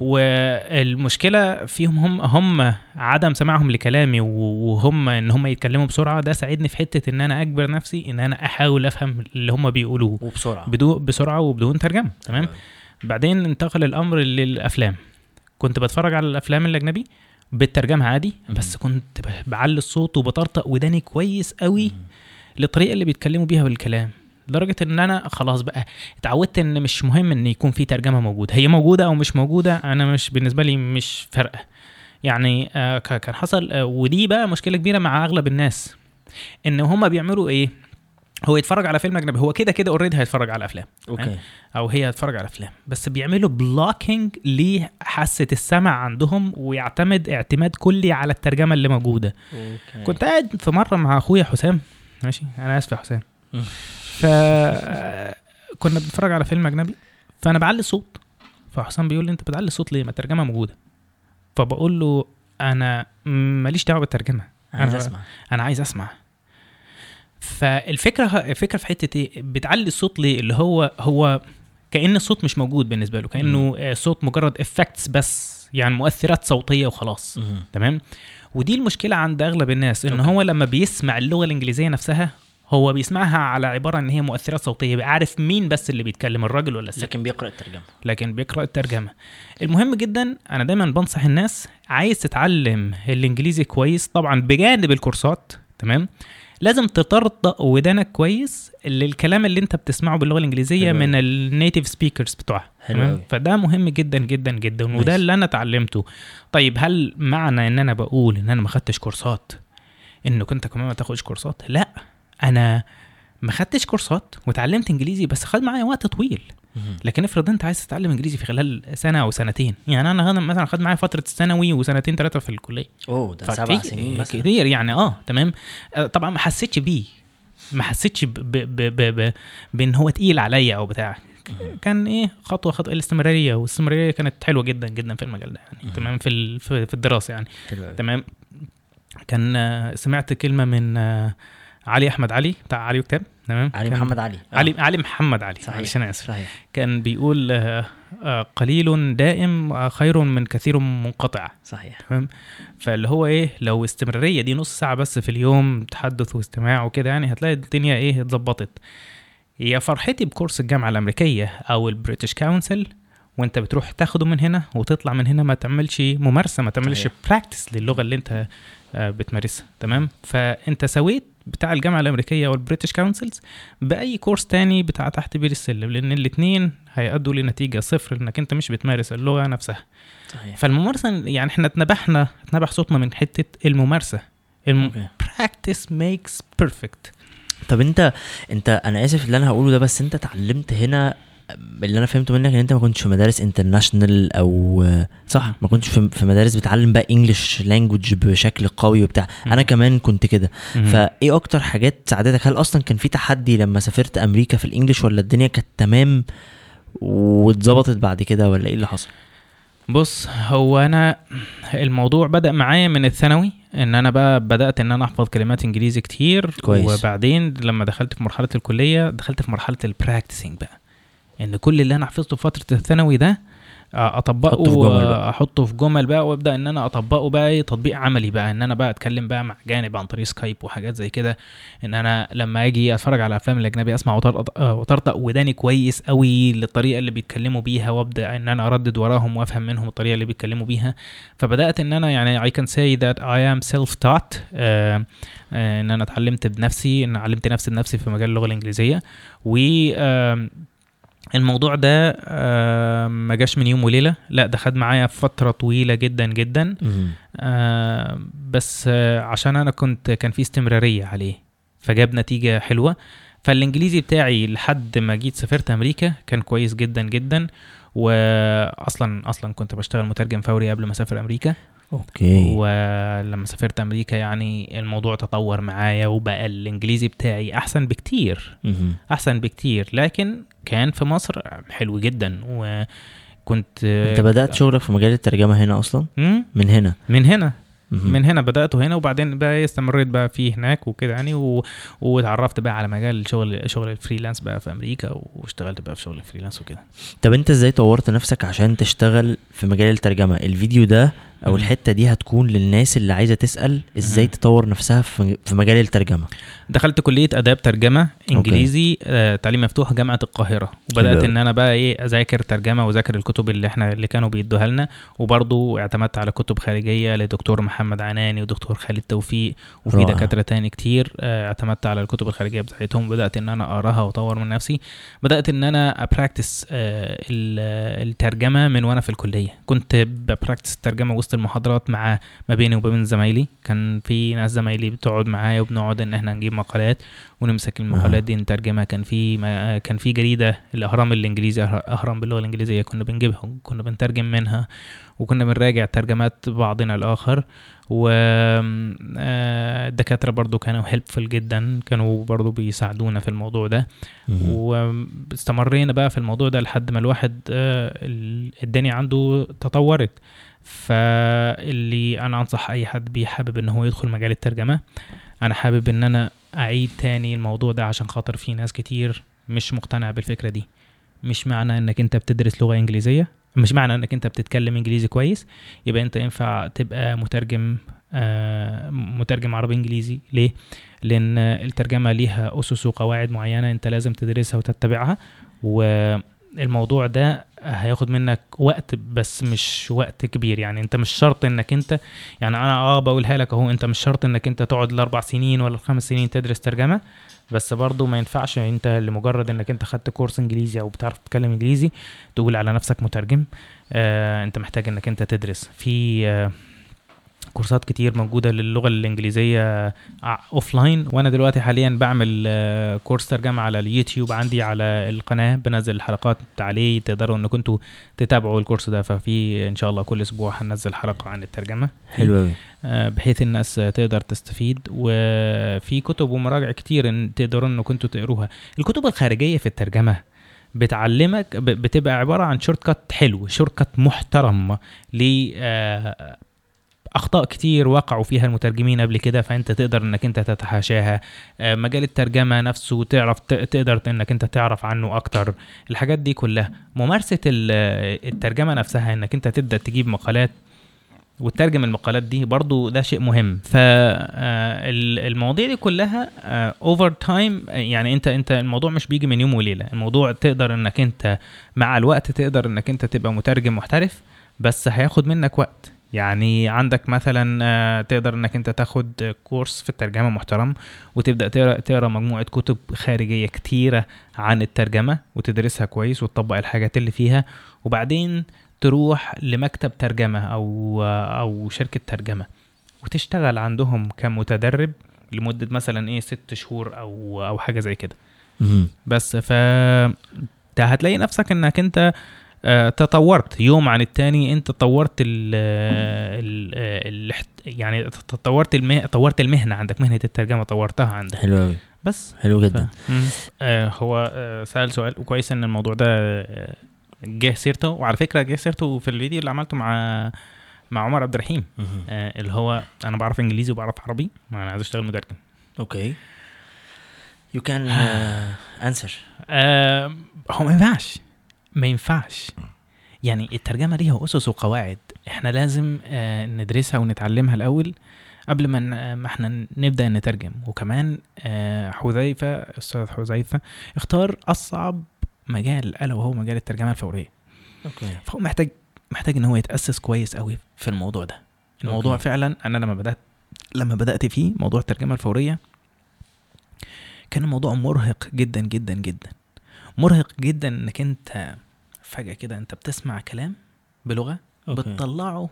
والمشكلة فيهم هم هم عدم سماعهم لكلامي وهم إن هم يتكلموا بسرعة ده ساعدني في حتة إن أنا أجبر نفسي إن أنا أحاول أفهم اللي هم بيقولوه. وبسرعة. بدون بسرعة وبدون ترجمة تمام؟ بعدين انتقل الأمر للأفلام. كنت بتفرج على الأفلام الأجنبي بالترجمة عادي بس كنت بعلي الصوت وبطرطق وداني كويس قوي للطريقة اللي بيتكلموا بيها بالكلام لدرجة إن أنا خلاص بقى اتعودت إن مش مهم إن يكون في ترجمة موجودة. هي موجودة أو مش موجودة أنا مش بالنسبة لي مش فارقة. يعني آه كان حصل آه ودي بقى مشكلة كبيرة مع أغلب الناس إن هم بيعملوا إيه؟ هو يتفرج على فيلم أجنبي هو كده كده already هيتفرج على أفلام okay. أو هي هتتفرج على أفلام. بس بيعملوا blocking لحاسه السمع عندهم ويعتمد اعتماد كلي على الترجمة اللي موجودة. okay. كنت قاعد في مرة مع أخويا حسام ماشي؟ أنا آسف يا مم. ف كنا بنتفرج على فيلم أجنبي فأنا بعلي الصوت فحسام بيقول لي أنت بتعلي الصوت ليه؟ ما الترجمة موجودة. فبقول له أنا ماليش دعوة بالترجمة. عايز أنا- أسمع. أنا عايز أسمع. فالفكرة الفكرة في حتة إيه؟ بتعلي الصوت ليه؟ اللي هو هو كأن الصوت مش موجود بالنسبة له كأنه آه، صوت مجرد افكتس بس يعني مؤثرات صوتية وخلاص. تمام؟ ودي المشكلة عند أغلب الناس إن. هو لما بيسمع اللغة الإنجليزية نفسها هو بيسمعها على عبارة إن هي مؤثرات صوتية يبقى عارف مين بس اللي بيتكلم الراجل ولا الست. لكن بيقرأ الترجمة. لكن بيقرأ الترجمة. المهم جدا أنا دايما بنصح الناس عايز تتعلم الإنجليزي كويس طبعا بجانب الكورسات تمام؟ لازم تطرطق ودانك كويس للكلام اللي انت بتسمعه باللغة الإنجليزية من ال native speakers بتوعها تمام. فده مهم جدا جدا جدا ماشي. وده اللي أنا اتعلمته. طيب هل معنى إن أنا بقول إن أنا ما خدتش كورسات؟ انك انت كمان ما تاخدش كورسات؟ لا أنا ما خدتش كورسات وتعلمت انجليزي بس خد معايا وقت طويل. لكن افرض انت عايز تتعلم انجليزي في خلال سنة أو سنتين. يعني أنا مثلا خد معايا فترة الثانوي وسنتين ثلاثة في الكلية. أوه ده سبع سنين مثلا. كتير يعني آه تمام. آه، طبعا ما حسيتش بيه. ما حسيتش بإن هو تقيل عليا أو بتاع. كان إيه خطوة خطوة. الاستمرارية والاستمرارية كانت حلوة جدا جدا في المجال ده يعني. تمام في في الدراسة يعني. تمام. كان آه، سمعت كلمة من آه، علي أحمد علي بتاع علي وكتاب تمام؟ علي محمد علي. آه. علي علي محمد علي صحيح. معلش أنا آسف. صحيح. كان بيقول آه، آه، قليل دائم آه، خير من كثير منقطع. صحيح. تمام؟ فاللي هو إيه لو استمرارية دي نص ساعة بس في اليوم تحدث واستماع وكده يعني هتلاقي الدنيا إيه اتظبطت. يا فرحتي بكورس الجامعة الأمريكية أو البريتش كونسل وأنت بتروح تاخده من هنا وتطلع من هنا ما تعملش ممارسة ما تعملش. practice للغة اللي أنت آه، بتمارسها. تمام؟ فأنت سويت بتاع الجامعة الأمريكية والبريتش كونسلز بأي كورس تاني بتاع تحت بير السلم لأن الاثنين هيأدوا لنتيجة صفر إنك أنت مش بتمارس اللغة نفسها. صحيح. فالممارسة يعني إحنا اتنبحنا اتنبح صوتنا من حتة الممارسة. practice makes perfect. طب أنت أنت أنا آسف اللي أنا هقوله ده بس أنت اتعلمت هنا اللي أنا فهمته منك إن أنت ما كنتش في مدارس international أو صح. ما كنتش في مدارس بتعلم بقى English language بشكل قوي وبتاع. أنا كمان كنت كده. فإيه أكتر حاجات ساعدتك؟ هل أصلا كان في تحدي لما سافرت أمريكا في ال English ولا الدنيا كانت تمام واتظبطت بعد كده ولا إيه اللي حصل؟ بص هو أنا الموضوع بدأ معايا من الثانوي إن أنا بقى بدأت إن أنا أحفظ كلمات إنجليزي كتير. كويس. وبعدين لما دخلت في مرحلة الكلية دخلت في مرحلة ال practicing بقى. إن كل اللي أنا حفظته في فترة الثانوي ده آه، أطبقه حطه في جمل بقى. احطه في جمل بقى وأبدأ إن أنا أطبقه بقى إيه تطبيق عملي بقى. إن أنا بقى أتكلم بقى مع أجانب عن طريق سكايب وحاجات زي كده. إن أنا لما أجي أتفرج على أفلام الأجنبي أسمع وطرطق آه، وطرطق وداني كويس قوي للطريقة اللي بيتكلموا بيها وأبدأ إن أنا أردد وراهم وأفهم منهم الطريقة اللي بيتكلموا بيها. فبدأت إن أنا يعني say that I am self taught آه آه إن أنا اتعلمت بنفسي إن علمت نفسي بنفسي في مجال اللغة الإنجليزية. و الموضوع ده آم، ما جاش من يوم وليلة لا ده خد معايا فترة طويلة جدا جدا. آه بس آه عشان أنا كنت كان في استمرارية عليه فجاب نتيجة حلوة. فالإنجليزي بتاعي لحد ما جيت سافرت أمريكا كان كويس جدا جدا. واصلا أصلا كنت بشتغل مترجم فوري قبل ما أسافر أمريكا. okay. ولما سافرت أمريكا يعني الموضوع تطور معايا وبقى الإنجليزي بتاعي أحسن بكتير. أحسن بكتير. لكن كان في مصر حلو جدا. وكنت أنت بدأت شغلك في مجال الترجمة هنا أصلا؟ من هنا؟ من هنا. من هنا بدأت هنا وبعدين بقى إيه استمريت بقى فيه هناك وكده يعني و... واتعرفت بقى على مجال شغل شغل ال freelance بقى في أمريكا واشتغلت بقى في شغل ال freelance وكده. طب أنت إزاي طورت نفسك عشان تشتغل في مجال الترجمة؟ الفيديو ده أو. الحتة دي هتكون للناس اللي عايزة تسأل إزاي. تطور نفسها في مجال الترجمة. دخلت كلية آداب ترجمة إنجليزي آه تعليم مفتوح جامعة القاهرة. وبدأت إن أنا بقى إيه أذاكر ترجمة وأذاكر الكتب اللي إحنا اللي كانوا بيدوها لنا. وبرضه اعتمدت على كتب خارجية لدكتور محمد عناني ودكتور خالد توفيق وفي. دكاترة تاني كتير. آه اعتمدت على الكتب الخارجية بتاعتهم. بدأت إن أنا أقراها وأطور من نفسي. بدأت إن أنا ا practice آه ال- الترجمة من وأنا في الكلية. كنت ب practice الترجمة وسط المحاضرات مع ما بيني وبين زمايلي. كان في ناس زمايلي بتقعد معايا وبنقعد إن إحنا نجيب مقالات ونمسك المقالات دي نترجمها. كان في ما كان في جريدة الاهرام الإنجليزي أهرام باللغة الإنجليزية كنا بنجيبها كنا بنترجم منها وكنا بنراجع ترجمات بعضنا الآخر. والدكاتره برضو كانوا helpful جدا كانوا برضو بيساعدونا في الموضوع ده. واستمرينا بقى في الموضوع ده لحد ما الواحد آه، ال- الدنيا عنده تطورت. فاللي أنا أنصح أي حد بيحابب إن هو يدخل مجال الترجمة أنا حابب إن أنا أعيد تاني الموضوع ده عشان خاطر في ناس كتير مش مقتنع بالفكرة دي. مش معنى إنك أنت بتدرس لغة إنجليزية مش معنى إنك أنت بتتكلم إنجليزي كويس يبقى أنت ينفع تبقى مترجم آه، مترجم عربي إنجليزي. ليه؟ لأن الترجمة ليها أسس وقواعد معينة أنت لازم تدرسها وتتبعها والموضوع ده هياخد منك وقت بس مش وقت كبير. يعني انت مش شرط انك انت يعني أنا آه بقولها لك اهو انت مش شرط انك انت تقعد الاربع سنين ولا الخمس سنين تدرس ترجمة بس برضه ما ينفعش انت لمجرد انك انت خدت كورس انجليزي أو بتعرف تتكلم انجليزي تقول على نفسك مترجم. آه انت محتاج انك انت تدرس. في آه كورسات كتير موجودة للغة الإنجليزية offline وأنا دلوقتي حاليا بعمل آه، كورس ترجمة على اليوتيوب عندي على القناة بنزل الحلقات عليه تقدروا إنكم أنتوا تتابعوا الكورس ده. ففي إن شاء الله كل أسبوع هننزل حلقة عن الترجمة. حلو قوي آه، بحيث الناس تقدر تستفيد. وفي كتب ومراجع كتير إن تقدروا إنكم أنتوا تقروها. الكتب الخارجية في الترجمة بتعلمك بتبقى عبارة عن shortcut حلو shortcut محترم ل آه، أخطاء كتير وقعوا فيها المترجمين قبل كده فأنت تقدر إنك أنت تتحاشاها. آه، مجال الترجمة نفسه تعرف تقدر إنك أنت تعرف عنه أكتر. الحاجات دي كلها. ممارسة ال- الترجمة نفسها إنك أنت تبدأ تجيب مقالات وتترجم المقالات دي برضو ده شيء مهم. فالمواضيع دي كلها over time يعني أنت أنت الموضوع مش بيجي من يوم وليلة. الموضوع تقدر إنك أنت مع الوقت تقدر إنك أنت تبقى مترجم محترف بس هياخد منك وقت. يعني عندك مثلا آه، تقدر إنك أنت تاخد كورس في الترجمة محترم وتبدأ تقرأ تقرأ مجموعة كتب خارجية كتيرة عن الترجمة وتدرسها كويس وتطبق الحاجات اللي فيها وبعدين تروح لمكتب ترجمة أو أو شركة ترجمة وتشتغل عندهم كمتدرب لمدة مثلا إيه ست شهور أو أو حاجة زي كده. بس ف هتلاقي نفسك إنك أنت آه، تطورت. يوم عن التاني انت طورت ال ال يعني تطورت المه... طورت المهنة عندك. مهنة الترجمة طورتها عندك. حلو قوي بس. حلو جدا. ف... آه هو آه سأل سؤال وكويس إن الموضوع ده آه، جه سيرته. وعلى فكرة جه سيرته في الفيديو اللي عملته مع مع عمر عبد الرحيم. آه اللي هو أنا بعرف إنجليزي وبعرف عربي ما أنا عايز أشتغل مترجم. okay. You can answer آه هو ما ينفعش. ما ينفعش. يعني الترجمة ليها أسس وقواعد. إحنا لازم آه ندرسها ونتعلمها الأول قبل ما ن- ما إحنا نبدأ نترجم. وكمان آه حذيفة أستاذ حذيفة اختار أصعب مجال ألا وهو مجال الترجمة الفورية. okay. فهو محتاج محتاج إن هو يتأسس كويس قوي في الموضوع ده. الموضوع okay. فعلا أنا لما بدأت لما بدأت فيه موضوع الترجمة الفورية كان الموضوع مرهق جدا جدا جدا. مرهق جدا إنك أنت فجأة كده أنت بتسمع كلام بلغة okay. بتطلعه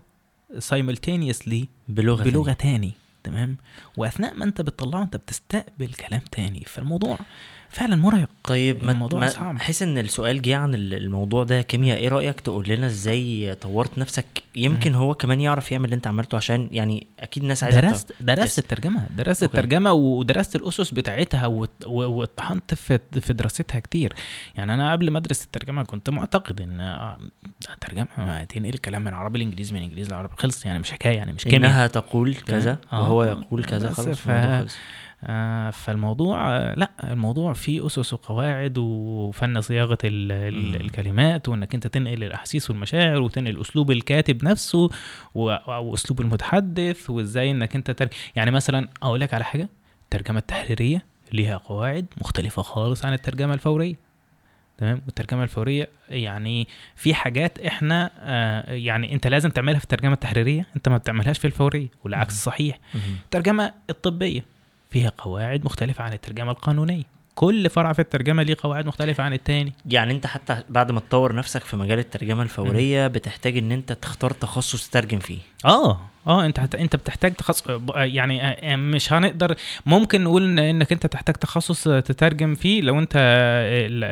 simultaneously بلغة بلغة تاني تمام؟ وأثناء ما أنت بتطلعه أنت بتستقبل كلام تاني فالموضوع فعلا مرهق. طيب ما الموضوع صعب. حس إن السؤال جه عن ال- الموضوع ده. كيمياء إيه رأيك تقول لنا إزاي طورت نفسك؟ يمكن هو كمان يعرف يعمل اللي أنت عملته عشان يعني أكيد الناس عايزة درست. درست الترجمة درست okay. الترجمة ودرست الأسس بتاعتها واتطحنت في في دراستها كتير. يعني أنا قبل ما أدرس الترجمة كنت معتقد إن آه، الترجمه ما تنقل الكلام من عربي لإنجليزي من إنجليزي لعربي خلص يعني مش حكاية يعني مش كيمياء. إنها تقول كذا آه. وهو يقول كذا خلاص آه فالموضوع آه لا الموضوع فيه أسس وقواعد وفن صياغة ال ال مم. الكلمات وإنك أنت تنقل الأحاسيس والمشاعر وتنقل أسلوب الكاتب نفسه واسلوب المتحدث وإزاي إنك أنت تر... يعني مثلا أقول لك على حاجة الترجمة التحريرية ليها قواعد مختلفة خالص عن الترجمة الفورية تمام والترجمة الفورية يعني في حاجات إحنا آه يعني أنت لازم تعملها في الترجمة التحريرية أنت ما بتعملهاش في الفورية والعكس صحيح مهم. الترجمة الطبية فيها قواعد مختلفة عن الترجمة القانونية. كل فرع في الترجمة ليه قواعد مختلفة عن التاني. يعني انت حتى بعد ما تطور نفسك في مجال الترجمة الفورية بتحتاج ان انت تختار تخصص تترجم فيه. آه آه أنت هت... أنت بتحتاج تخصص يعني آه، مش هنقدر ممكن نقول إن- إنك أنت تحتاج تخصص تترجم فيه لو أنت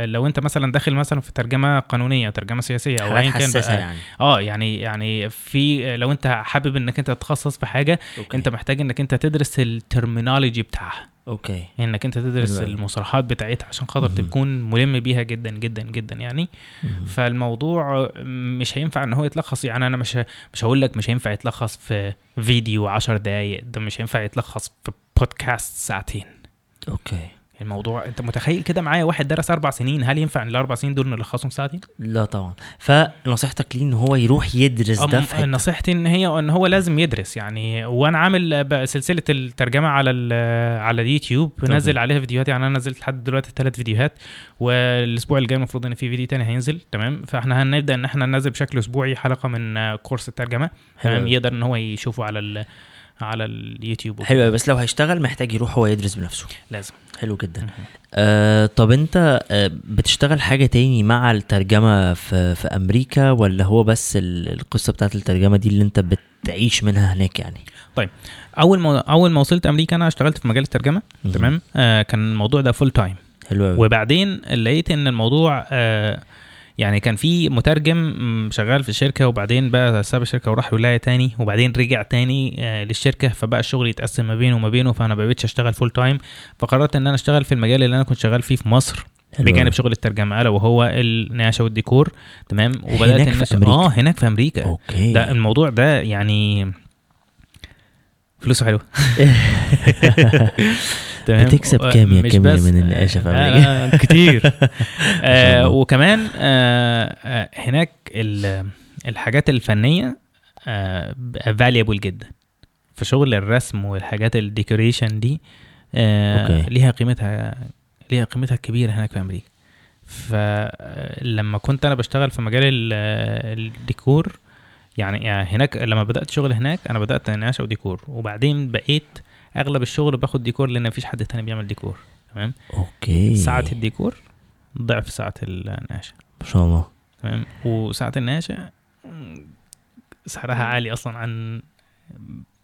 لو أنت مثلا داخل مثلا في ترجمة قانونية ترجمة سياسية أو ايا كان بقى يعني آه يعني يعني في لو أنت حابب إنك أنت تتخصص في حاجة okay. أنت محتاج إنك أنت تدرس ال terminology بتاعها okay إنك أنت تدرس أوي. المصطلحات بتاعتها عشان خاطر. تكون ملم بيها جدا جدا جدا يعني مهم. فالموضوع مش هينفع إن هو يتلخص يعني أنا مش مش هقول لك مش هينفع يتلخص في فيديو 10 دقايق ده مش هينفع يتلخص في بودكاست ساعتين. أوكي. الموضوع. انت متخيل كده معايا واحد درس أربع سنين هل ينفع ان الأربع سنين دول نلخصهم في ساعتين؟ لا طبعا. فنصيحتك ليه إن هو يروح يدرس ده في نصيحتي إن هي إن هو لازم يدرس يعني. وأنا عامل سلسلة الترجمة على على اليوتيوب. نزل عليها فيديوهات يعني أنا نزلت لحد دلوقتي ثلاث فيديوهات. والأسبوع الجاي المفروض إن في فيديو تاني هينزل. تمام؟ فإحنا هنبدأ إن إحنا ننزل بشكل أسبوعي حلقة من آه، كورس الترجمة. تمام. يقدر إن هو يشوفه على على اليوتيوب. حلو بس لو هيشتغل محتاج يروح هو يدرس بنفسه. لازم. حلو جدا. آه طب انت آه بتشتغل حاجة تاني مع الترجمة في في أمريكا ولا هو بس ال- القصة بتاعت الترجمة دي اللي انت بتعيش منها هناك يعني؟ أول ما أول ما وصلت أمريكا أنا اشتغلت في مجال الترجمة. تمام؟ آه كان الموضوع ده full time حلو وبعدين لقيت إن الموضوع آه يعني كان في مترجم شغال في الشركة وبعدين بقى ساب الشركة وراح ولاية تاني وبعدين رجع تاني آه للشركة فبقى الشغل يتقسم ما بينه وما بينه فأنا ما بقتش أشتغل full time فقررت إن أنا أشتغل في المجال اللي أنا كنت شغال فيه في مصر بجانب شغل الترجمة ألا وهو النقاشة والديكور. تمام؟ وبدأت هناك إن في أمريكا. آه هناك في أمريكا. okay. ده الموضوع ده يعني فلوسه حلوة. تمام بتكسب كام يا كيميا بس- من النقاشة في آه، أمريكا؟ آه، كتير آه. وكمان آه آه هناك ال- الحاجات الفنية آه valuable جدا في شغل الرسم والحاجات ال decoration دي آه. ليها قيمتها ليها قيمتها الكبيره هناك في أمريكا فلما كنت أنا بشتغل في مجال ال- الديكور يعني, يعني هناك لما بدأت شغل هناك أنا بدأت نقاشه وديكور وبعدين بقيت أغلب الشغل باخد ديكور لأن مفيش حد تاني بيعمل ديكور تمام؟ okay. ساعة الديكور ضعف ساعة النقاشة. ما شاء الله. تمام؟ وساعة النقاشة سعرها عالي أصلا عن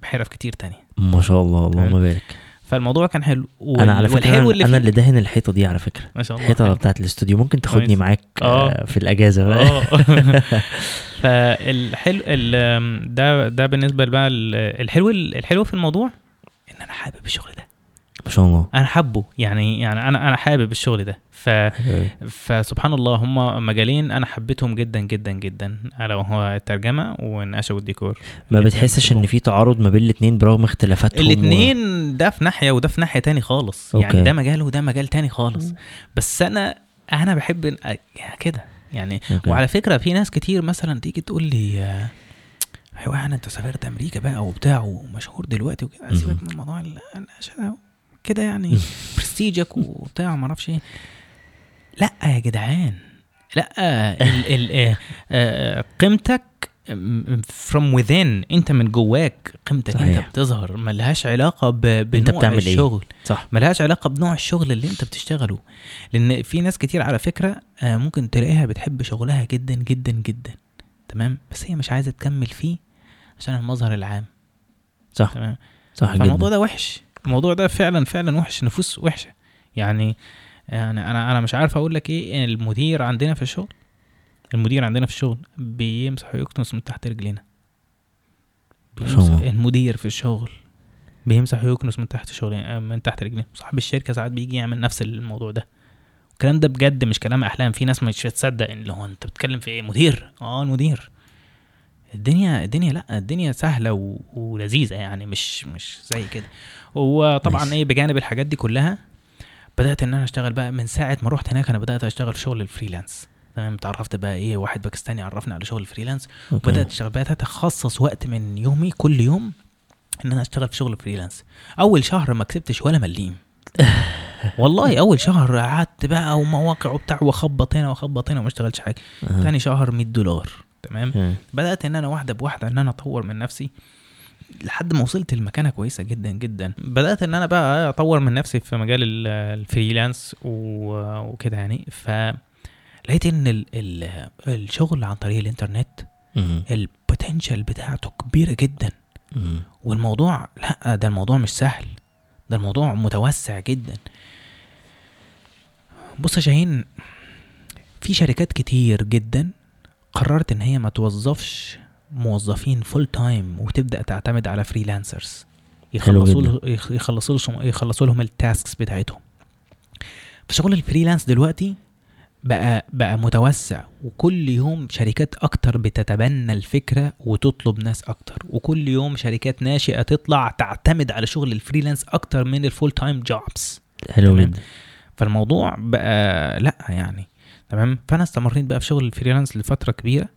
حرف كتير تانية. ما شاء الله اللهم بارك. فالموضوع كان حلو. وال- أنا على فكرة أنا, اللي أنا اللي دهن الحيطة دي على فكرة. ما شاء الله. الحيطة. بتاعت الاستوديو ممكن تاخدني. معاك آه. آه، في الأجازة بقى. آه. فالحلو ال- ده ده بالنسبة بقى ال- الحلو الحلو في الموضوع إن أنا حابب الشغل ده. ما شاء الله. أنا حابه يعني يعني أنا أنا حابب الشغل ده. ف فسبحان الله هم مجالين أنا حبيتهم جدا جدا جدا ألا وهو الترجمة والنقشه والديكور ما بتحسش إن في تعارض ما بين الاثنين برغم اختلافاتهم؟ الاثنين ده في ناحية وده في ناحية تاني خالص. أوكي. يعني ده مجال وده مجال تاني خالص. بس أنا أنا بحب يعني كده. يعني okay. وعلى فكرة في ناس كتير مثلا تيجي تقول لي أيوه يعني أنت سافرت أمريكا بقى وبتاع ومشهور دلوقتي وكده. سيبك من موضوع ال- النقاشة ده. كده يعني برستيجك وبتاع ما أعرفش إيه. لأ يا جدعان. لأ ال ال آه، آه، قيمتك from within أنت من جواك قيمتك صحيح. انت بتظهر. ملهاش علاقة بنوع بتعمل إيه؟ الشغل. صح. ملهاش علاقة بنوع الشغل اللي أنت بتشتغله. لأن في ناس كتير على فكرة آه، ممكن تلاقيها بتحب شغلها جدا جدا جدا. تمام؟ بس هي مش عايزة تكمل فيه. عشان المظهر العام. صح. تمام. صح فالموضوع جدا ده وحش. الموضوع ده فعلا فعلا وحش. نفوس وحشة. يعني يعني أنا أنا مش عارف أقول لك إيه. المدير عندنا في الشغل المدير عندنا في الشغل بيمسح ويكنس من تحت رجلينا. المدير في الشغل بيمسح ويكنس من تحت شغل من تحت رجليه صاحب الشركة ساعات بيجي يعمل نفس الموضوع ده. الكلام ده بجد مش كلام أحلام. في ناس مش هتصدق إن اللي هو أنت بتتكلم في إيه؟ مدير. آه المدير. الدنيا الدنيا لا الدنيا سهلة و... ولذيذة يعني مش مش زي كده. وطبعا. إيه بجانب الحاجات دي كلها بدأت إن أنا أشتغل بقى من ساعة ما رحت هناك أنا بدأت أشتغل شغل ال freelance. تمام؟ اتعرفت بقى إيه واحد باكستاني عرفني على شغل ال freelance. okay. وبدأت أشتغل بدأت اخصص وقت من يومي كل يوم إن أنا أشتغل في شغل freelance أول شهر ما كسبتش ولا مليم. والله أول شهر قعدت بقى ومواقع وبتاع وأخبط هنا وأخبط هنا وما اشتغلتش حاجة. تاني شهر 100 دولار. تمام. بدأت إن أنا واحدة بواحدة إن أنا أطور من نفسي لحد ما وصلت لمكانة كويسة جدا جدا بدأت إن أنا بقى أطور من نفسي في مجال ال- ال freelance وكده يعني ف لقيت إن ال ال الشغل عن طريق الإنترنت. ال potential بتاعته كبيرة جدا. والموضوع لأ ده الموضوع مش سهل ده الموضوع متوسع جدا بص يا شاهين في شركات كتير جدا قررت إن هي ما توظفش موظفين full time وتبدأ تعتمد على freelancers يخلصوا. له يخلصوا لهم يخلصوا لهم ال tasks بتاعتهم فشغل ال freelance دلوقتي بقى بقى متوسع وكل يوم شركات أكتر بتتبنى الفكرة وتطلب ناس أكتر وكل يوم شركات ناشئة تطلع تعتمد على شغل ال freelance أكتر من ال full time jobs حلو. جدا فالموضوع بقى لأ يعني تمام؟ فأنا استمريت بقى في شغل ال freelance لفترة كبيرة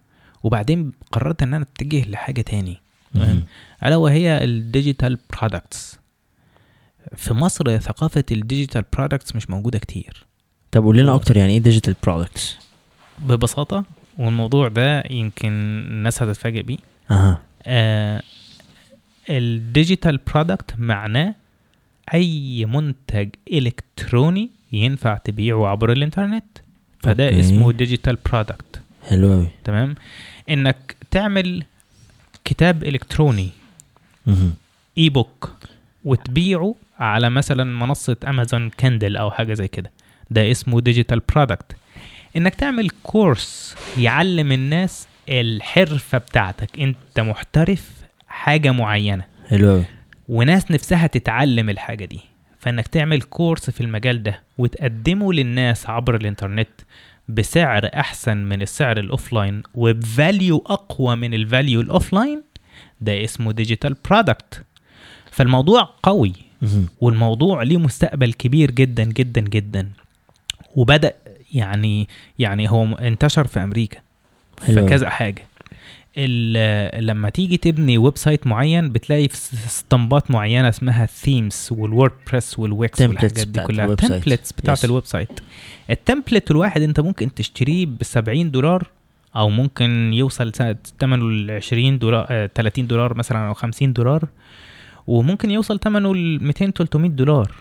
وبعدين قررت إن أنا أتجه لحاجة تاني تمام. ألا وهي ال digital products في مصر ثقافة ال digital products مش موجودة كتير. طب قول لنا أكتر يعني إيه digital products ببساطة والموضوع ده يمكن الناس هتتفاجئ بيه. أها. آه ال digital product معناه أي منتج إلكتروني ينفع تبيعه عبر الإنترنت. فده okay. اسمه digital product حلو قوي تمام؟ إنك تعمل كتاب إلكتروني. e-book وتبيعه على مثلا منصة Amazon Kindle أو حاجة زي كده. ده اسمه digital product إنك تعمل course يعلم الناس الحرفة بتاعتك. أنت محترف حاجة معينة. حلو وناس نفسها تتعلم الحاجة دي. فإنك تعمل course في المجال ده وتقدمه للناس عبر الإنترنت بسعر أحسن من السعر ال offline وب value أقوى من ال value ال offline ده اسمه digital product فالموضوع قوي. والموضوع ليه مستقبل كبير جدا جدا جدا وبدأ يعني يعني هو انتشر في أمريكا في. كذا حاجة لما تيجي تبني website معين بتلاقي اسطمبات معينة اسمها ال themes وال WordPress وال Wix والحاجات دي كلها. ال website. templates بتاعت. ال website. ال template الواحد انت ممكن تشتريه ب 70 دولار أو ممكن يوصل ثمنه ل 20 دولار آه، 30 دولار مثلا أو 50 دولار وممكن يوصل ثمنه ل 200 300 دولار.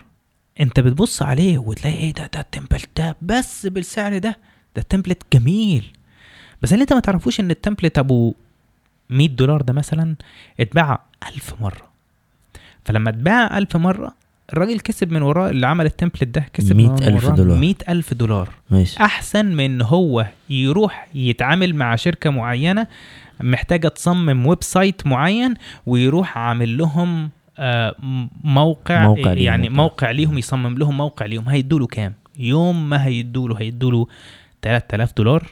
انت بتبص عليه وتلاقي إيه ده؟ ده التمبلت ده بس بالسعر ده. ده التمبلت جميل. بس اللي انت ما تعرفوش ان التمبلت ابو 100 دولار ده مثلا اتباع 1000 مرة. فلما اتباع 1000 مرة الراجل كسب من وراه اللي عمل التمبلت ده كسب 100,000 دولار. 100 ألف دولار. ماشي. أحسن من ان هو يروح يتعامل مع شركة معينة محتاجة تصمم website معين ويروح عامل لهم آه، موقع, موقع ليهم. يعني وبتاع. موقع ليهم يصمم لهم موقع ليهم. هيدوا له كام؟ يوم ما هيدوا له هيدوا له 3000 دولار.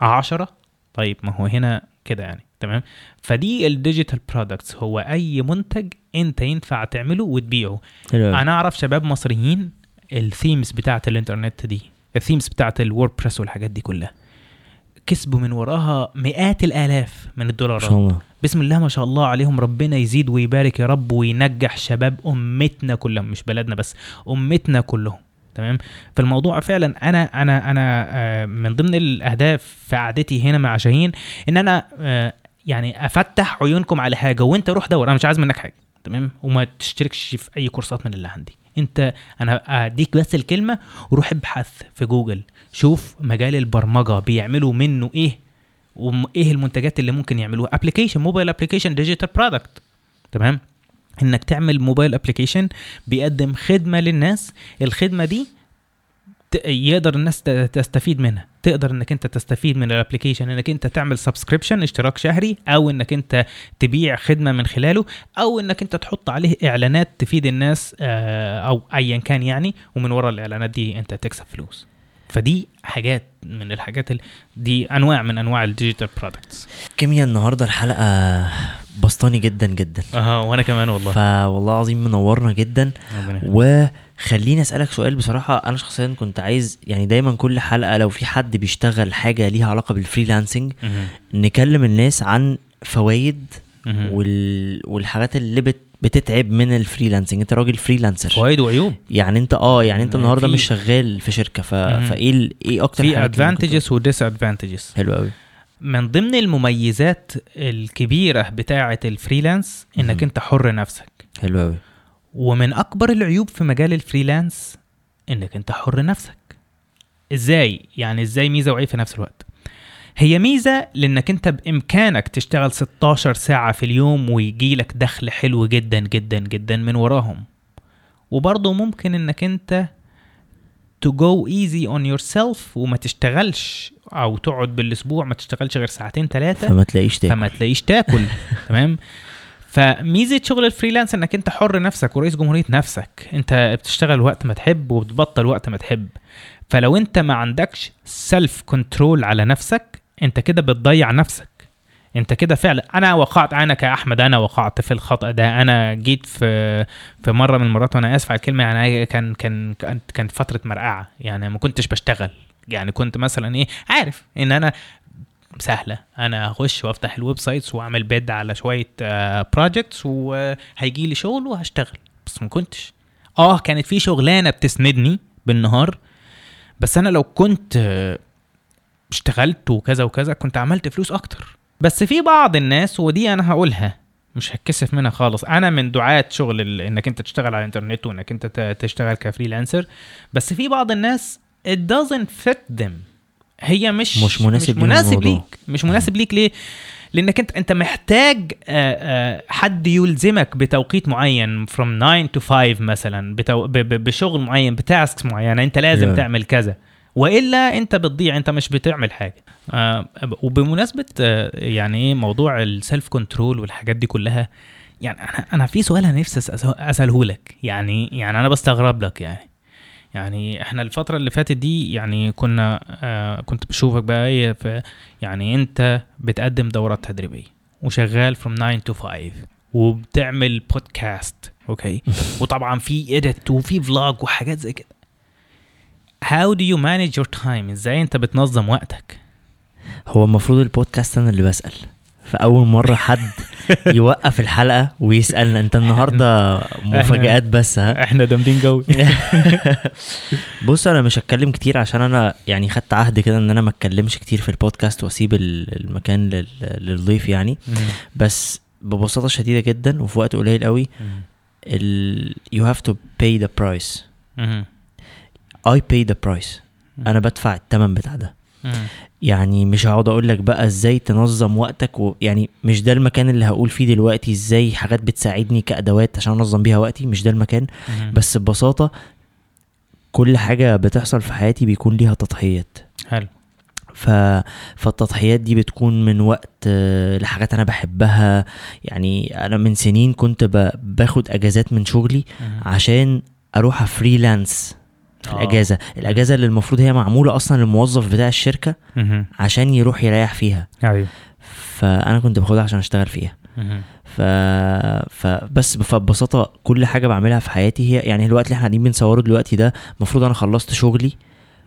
10 طيب ما هو هنا كده يعني تمام؟ فدي ال digital products هو أي منتج أنت ينفع تعمله وتبيعه. أنا أعرف شباب مصريين ال themes بتاعت الانترنت دي ال themes بتاعت ال WordPress والحاجات دي كلها كسبوا من وراها مئات الآلاف من ما الدولارات شاء الله. بسم الله ما شاء الله عليهم ربنا يزيد ويبارك يا رب وينجح شباب أمتنا كلهم مش بلدنا بس أمتنا كلهم. تمام؟ فالموضوع فعلا أنا أنا أنا آه، من ضمن الأهداف في قعدتي هنا مع شاهين إن أنا آه، يعني أفتح عيونكم على حاجة وأنت روح دور أنا مش عايز منك حاجة تمام؟ وما تشتركش في أي courseات من اللي عندي. أنت أنا اديك بس الكلمة وروح ابحث في جوجل شوف مجال البرمجة بيعملوا منه إيه وايه المنتجات اللي ممكن يعملوها. application موبايل application digital product تمام؟ إنك تعمل موبايل application بيقدم خدمة للناس. الخدمة دي يقدر الناس تستفيد منها. تقدر إنك أنت تستفيد من ال application إنك أنت تعمل subscription اشتراك شهري أو إنك أنت تبيع خدمة من خلاله أو إنك أنت تحط عليه إعلانات تفيد الناس آه، أو ايا كان يعني ومن وراء الإعلانات دي أنت تكسب فلوس. فدي حاجات من الحاجات ال... دي أنواع من أنواع ال digital products كيمياء النهارده الحلقة بسطاني جدا جدا. آه وأنا كمان والله. فوالله العظيم منورنا جدا. وخليني أسألك سؤال بصراحة. أنا شخصيا كنت عايز يعني دايما كل حلقة لو في حد بيشتغل حاجة ليها علاقة بال freelancing. نكلم الناس عن فوائد. وال... والحاجات اللي بت... بتتعب من ال freelancing أنت راجل freelancer فوائد وعيوب. يعني أنت آه يعني أنت النهارده مش شغال في شركة ف... فإيه ال... إيه أكتر في advantages و disadvantages؟ حلو قوي من ضمن المميزات الكبيرة بتاعة ال freelance إنك. أنت حر نفسك. حلو قوي ومن أكبر العيوب في مجال ال freelance إنك أنت حر نفسك. إزاي؟ يعني إزاي ميزة وعيب في نفس الوقت؟ هي ميزة لإنك أنت بإمكانك تشتغل 16 ساعة في اليوم ويجي لك دخل حلو جدا جدا جدا من وراهم. وبرضه ممكن إنك أنت to go easy on yourself وما تشتغلش أو تقعد بالأسبوع ما تشتغلش غير ساعتين ثلاثة. فما تلاقيش تاكل. فما تلاقيش تاكل تمام؟ فميزة شغل الفريلانس إنك أنت حر نفسك ورئيس جمهورية نفسك. أنت بتشتغل وقت ما تحب وبتبطل وقت ما تحب. فلو أنت ما عندكش self control على نفسك أنت كده بتضيع نفسك. أنت كده فعلا أنا وقعت أنا كأحمد أنا وقعت في الخطأ ده. أنا جيت في في مرة من المرات وأنا آسف على الكلمة يعني كان كان كانت فترة مرقعة. يعني ما كنتش بشتغل. يعني كنت مثلا إيه عارف إن أنا سهلة. أنا اخش وأفتح ال websites وأعمل bid على شوية projects وهيجي لي شغل وهشتغل. بس ما كنتش. آه كانت في شغلانة بتسندني بالنهار. بس أنا لو كنت آه، اشتغلت وكذا وكذا كنت عملت فلوس أكتر. بس في بعض الناس ودي أنا هقولها مش هتكسف منها خالص. أنا من دعاة شغل إنك أنت تشتغل على الإنترنت وإنك أنت تشتغل كفريلانسر. بس في بعض الناس it doesn't fit them. هي مش مش مناسب مش مناسب. ليك. مش مناسب ليك. ليه؟ لأنك انت أنت محتاج آه، آه، حد يلزمك بتوقيت معين from 9 to 5 مثلا بتو... بشغل معين ب tasks معينة. أنت لازم Yeah. تعمل كذا. وإلا أنت بتضيع أنت مش بتعمل حاجة. آه وبمناسبة يعني إيه موضوع ال self control والحاجات دي كلها يعني أنا أنا في سؤال أنا نفسي أسأله لك. يعني يعني أنا بستغرب لك يعني. يعني إحنا الفترة اللي فاتت دي يعني كنا آه كنت بشوفك بقى إيه يعني أنت بتقدم دورات تدريبية وشغال from 9 to 5 وبتعمل بودكاست okay وطبعا في edit وفي vlog وحاجات زي كده. How do you manage your time إزاي أنت بتنظم وقتك؟ هو المفروض البودكاست أنا اللي بسأل. فاول مرة حد يوقف الحلقة ويسألنا أنت النهارده مفاجآت بس ها؟ إحنا جامدين قوي بص أنا مش هتكلم كتير عشان أنا يعني خدت عهد كده إن أنا ما اتكلمش كتير في البودكاست وأسيب ال- المكان لل- للضيف يعني. بس ببساطة شديدة جدا وفي وقت قليل قوي you have to pay the price. I pay the price. أنا بدفع الثمن بتاع ده. يعني مش هقعد أقول لك بقى إزاي تنظم وقتك و... يعني مش ده المكان اللي هقول فيه دلوقتي إزاي حاجات بتساعدني كأدوات عشان أنظم بيها وقتي مش ده المكان. مم. بس ببساطة كل حاجة بتحصل في حياتي بيكون ليها تضحيات. حلو. ف... فالتضحيات دي بتكون من وقت لحاجات أنا بحبها. يعني أنا من سنين كنت ب... باخد أجازات من شغلي مم. عشان أروح فريلانس في آه. الأجازة الأجازة اللي المفروض هي معمولة أصلا للموظف بتاع الشركة مم. عشان يروح يريح فيها أيوه فأنا كنت باخدها عشان أشتغل فيها. ف... فبس فببساطة كل حاجة بعملها في حياتي هي يعني الوقت اللي إحنا قاعدين بنصوره دلوقتي ده المفروض أنا خلصت شغلي.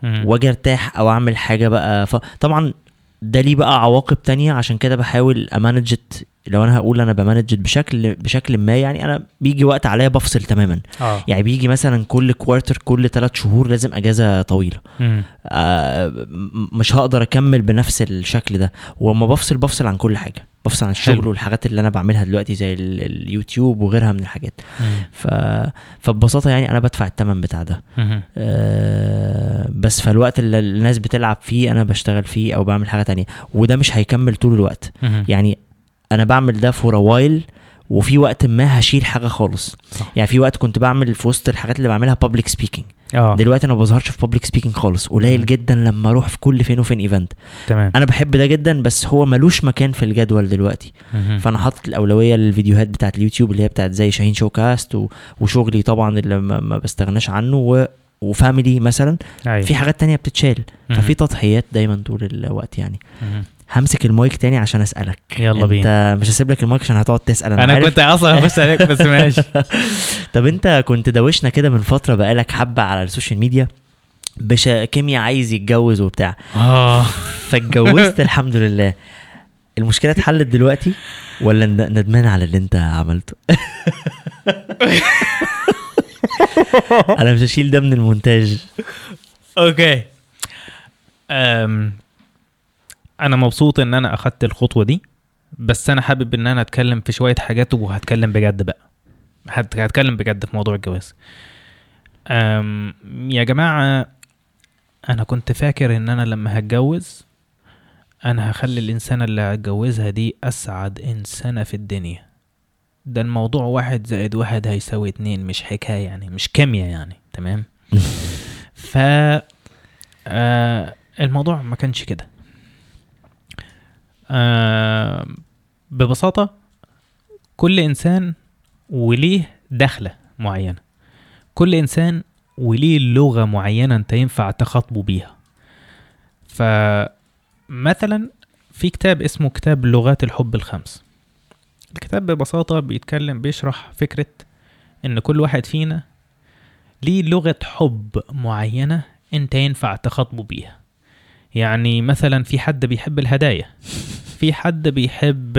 وأجي أرتاح أو أعمل حاجة بقى فطبعا ده ليه بقى عواقب تانية عشان كده بحاول ا manage لو أنا هقول أنا ب manage بشكل بشكل ما يعني أنا بيجي وقت عليا بفصل تماما آه يعني بيجي مثلا كل quarter كل ثلاث شهور لازم أجازة طويلة مم. آه مش هقدر أكمل بنفس الشكل ده ولما بفصل بفصل عن كل حاجة بفصل عن الشغل حلو. والحاجات اللي أنا بعملها دلوقتي زي ال- اليوتيوب وغيرها من الحاجات مم. ف... فببساطة يعني أنا بدفع الثمن بتاع ده مم. آه، بس فالوقت اللي الناس بتلعب فيه أنا بشتغل فيه أو بعمل حاجة تانية وده مش هيكمل طول الوقت مم. يعني أنا بعمل ده for a while وفي وقت ما هشيل حاجة خالص. صح. يعني في وقت كنت بعمل في وسط الحاجات اللي بعملها public speaking آه. دلوقتي أنا ما بظهرش في public speaking خالص. قليل جدا لما أروح في كل فين وفين event تمام. أنا بحب ده جدا بس هو ملوش مكان في الجدول دلوقتي. مم. فأنا حاطط الأولوية للفيديوهات بتاعت اليوتيوب اللي هي بتاعت زي شاهين شو كاست و... وشغلي طبعا اللي ما, ما بستغناش عنه و... و family مثلا. أيوة. في حاجات تانية بتتشال. مم. ففي تضحيات دايما طول الوقت يعني. مم. همسك المايك تاني عشان أسألك. يلا أنت بينا. مش هسيب لك المايك عشان هتقعد تسأل. أنا, عارف. كنت أصلا هخش عليك بس ماشي. طب أنت كنت دوشنا كده من فترة بقالك حبة على ال social media باش كيميا عايز يتجوز وبتاع. آه. فاتجوزت الحمد لله. المشكلة اتحلت دلوقتي ولا ند- ندمان على اللي أنت عملته؟ أنا مش هشيل ده من المونتاج. أوكي. أم أنا مبسوط إن أنا أخدت الخطوة دي بس أنا حابب إن أنا أتكلم في شوية حاجات وهتكلم بجد بقى. هت- هتكلم بجد في موضوع الجواز. أم يا جماعة أنا كنت فاكر إن أنا لما هتجوز أنا هخلي الانسانه اللي هتجوزها دي أسعد إنسانة في الدنيا. ده الموضوع واحد زائد واحد هيساوي اتنين مش حكاية يعني مش كيمياء يعني تمام؟ ف آه الموضوع ما كانش كده. آه ببساطة كل إنسان وليه دخلة معينة. كل إنسان وليه لغة معينة أنت ينفع تخاطبه بيها. فمثلا في كتاب اسمه كتاب لغات الحب الخمس. الكتاب ببساطة بيتكلم بيشرح فكرة إن كل واحد فينا ليه لغة حب معينة أنت ينفع تخاطبه بيها. يعني مثلا في حد بيحب الهدايا في حد بيحب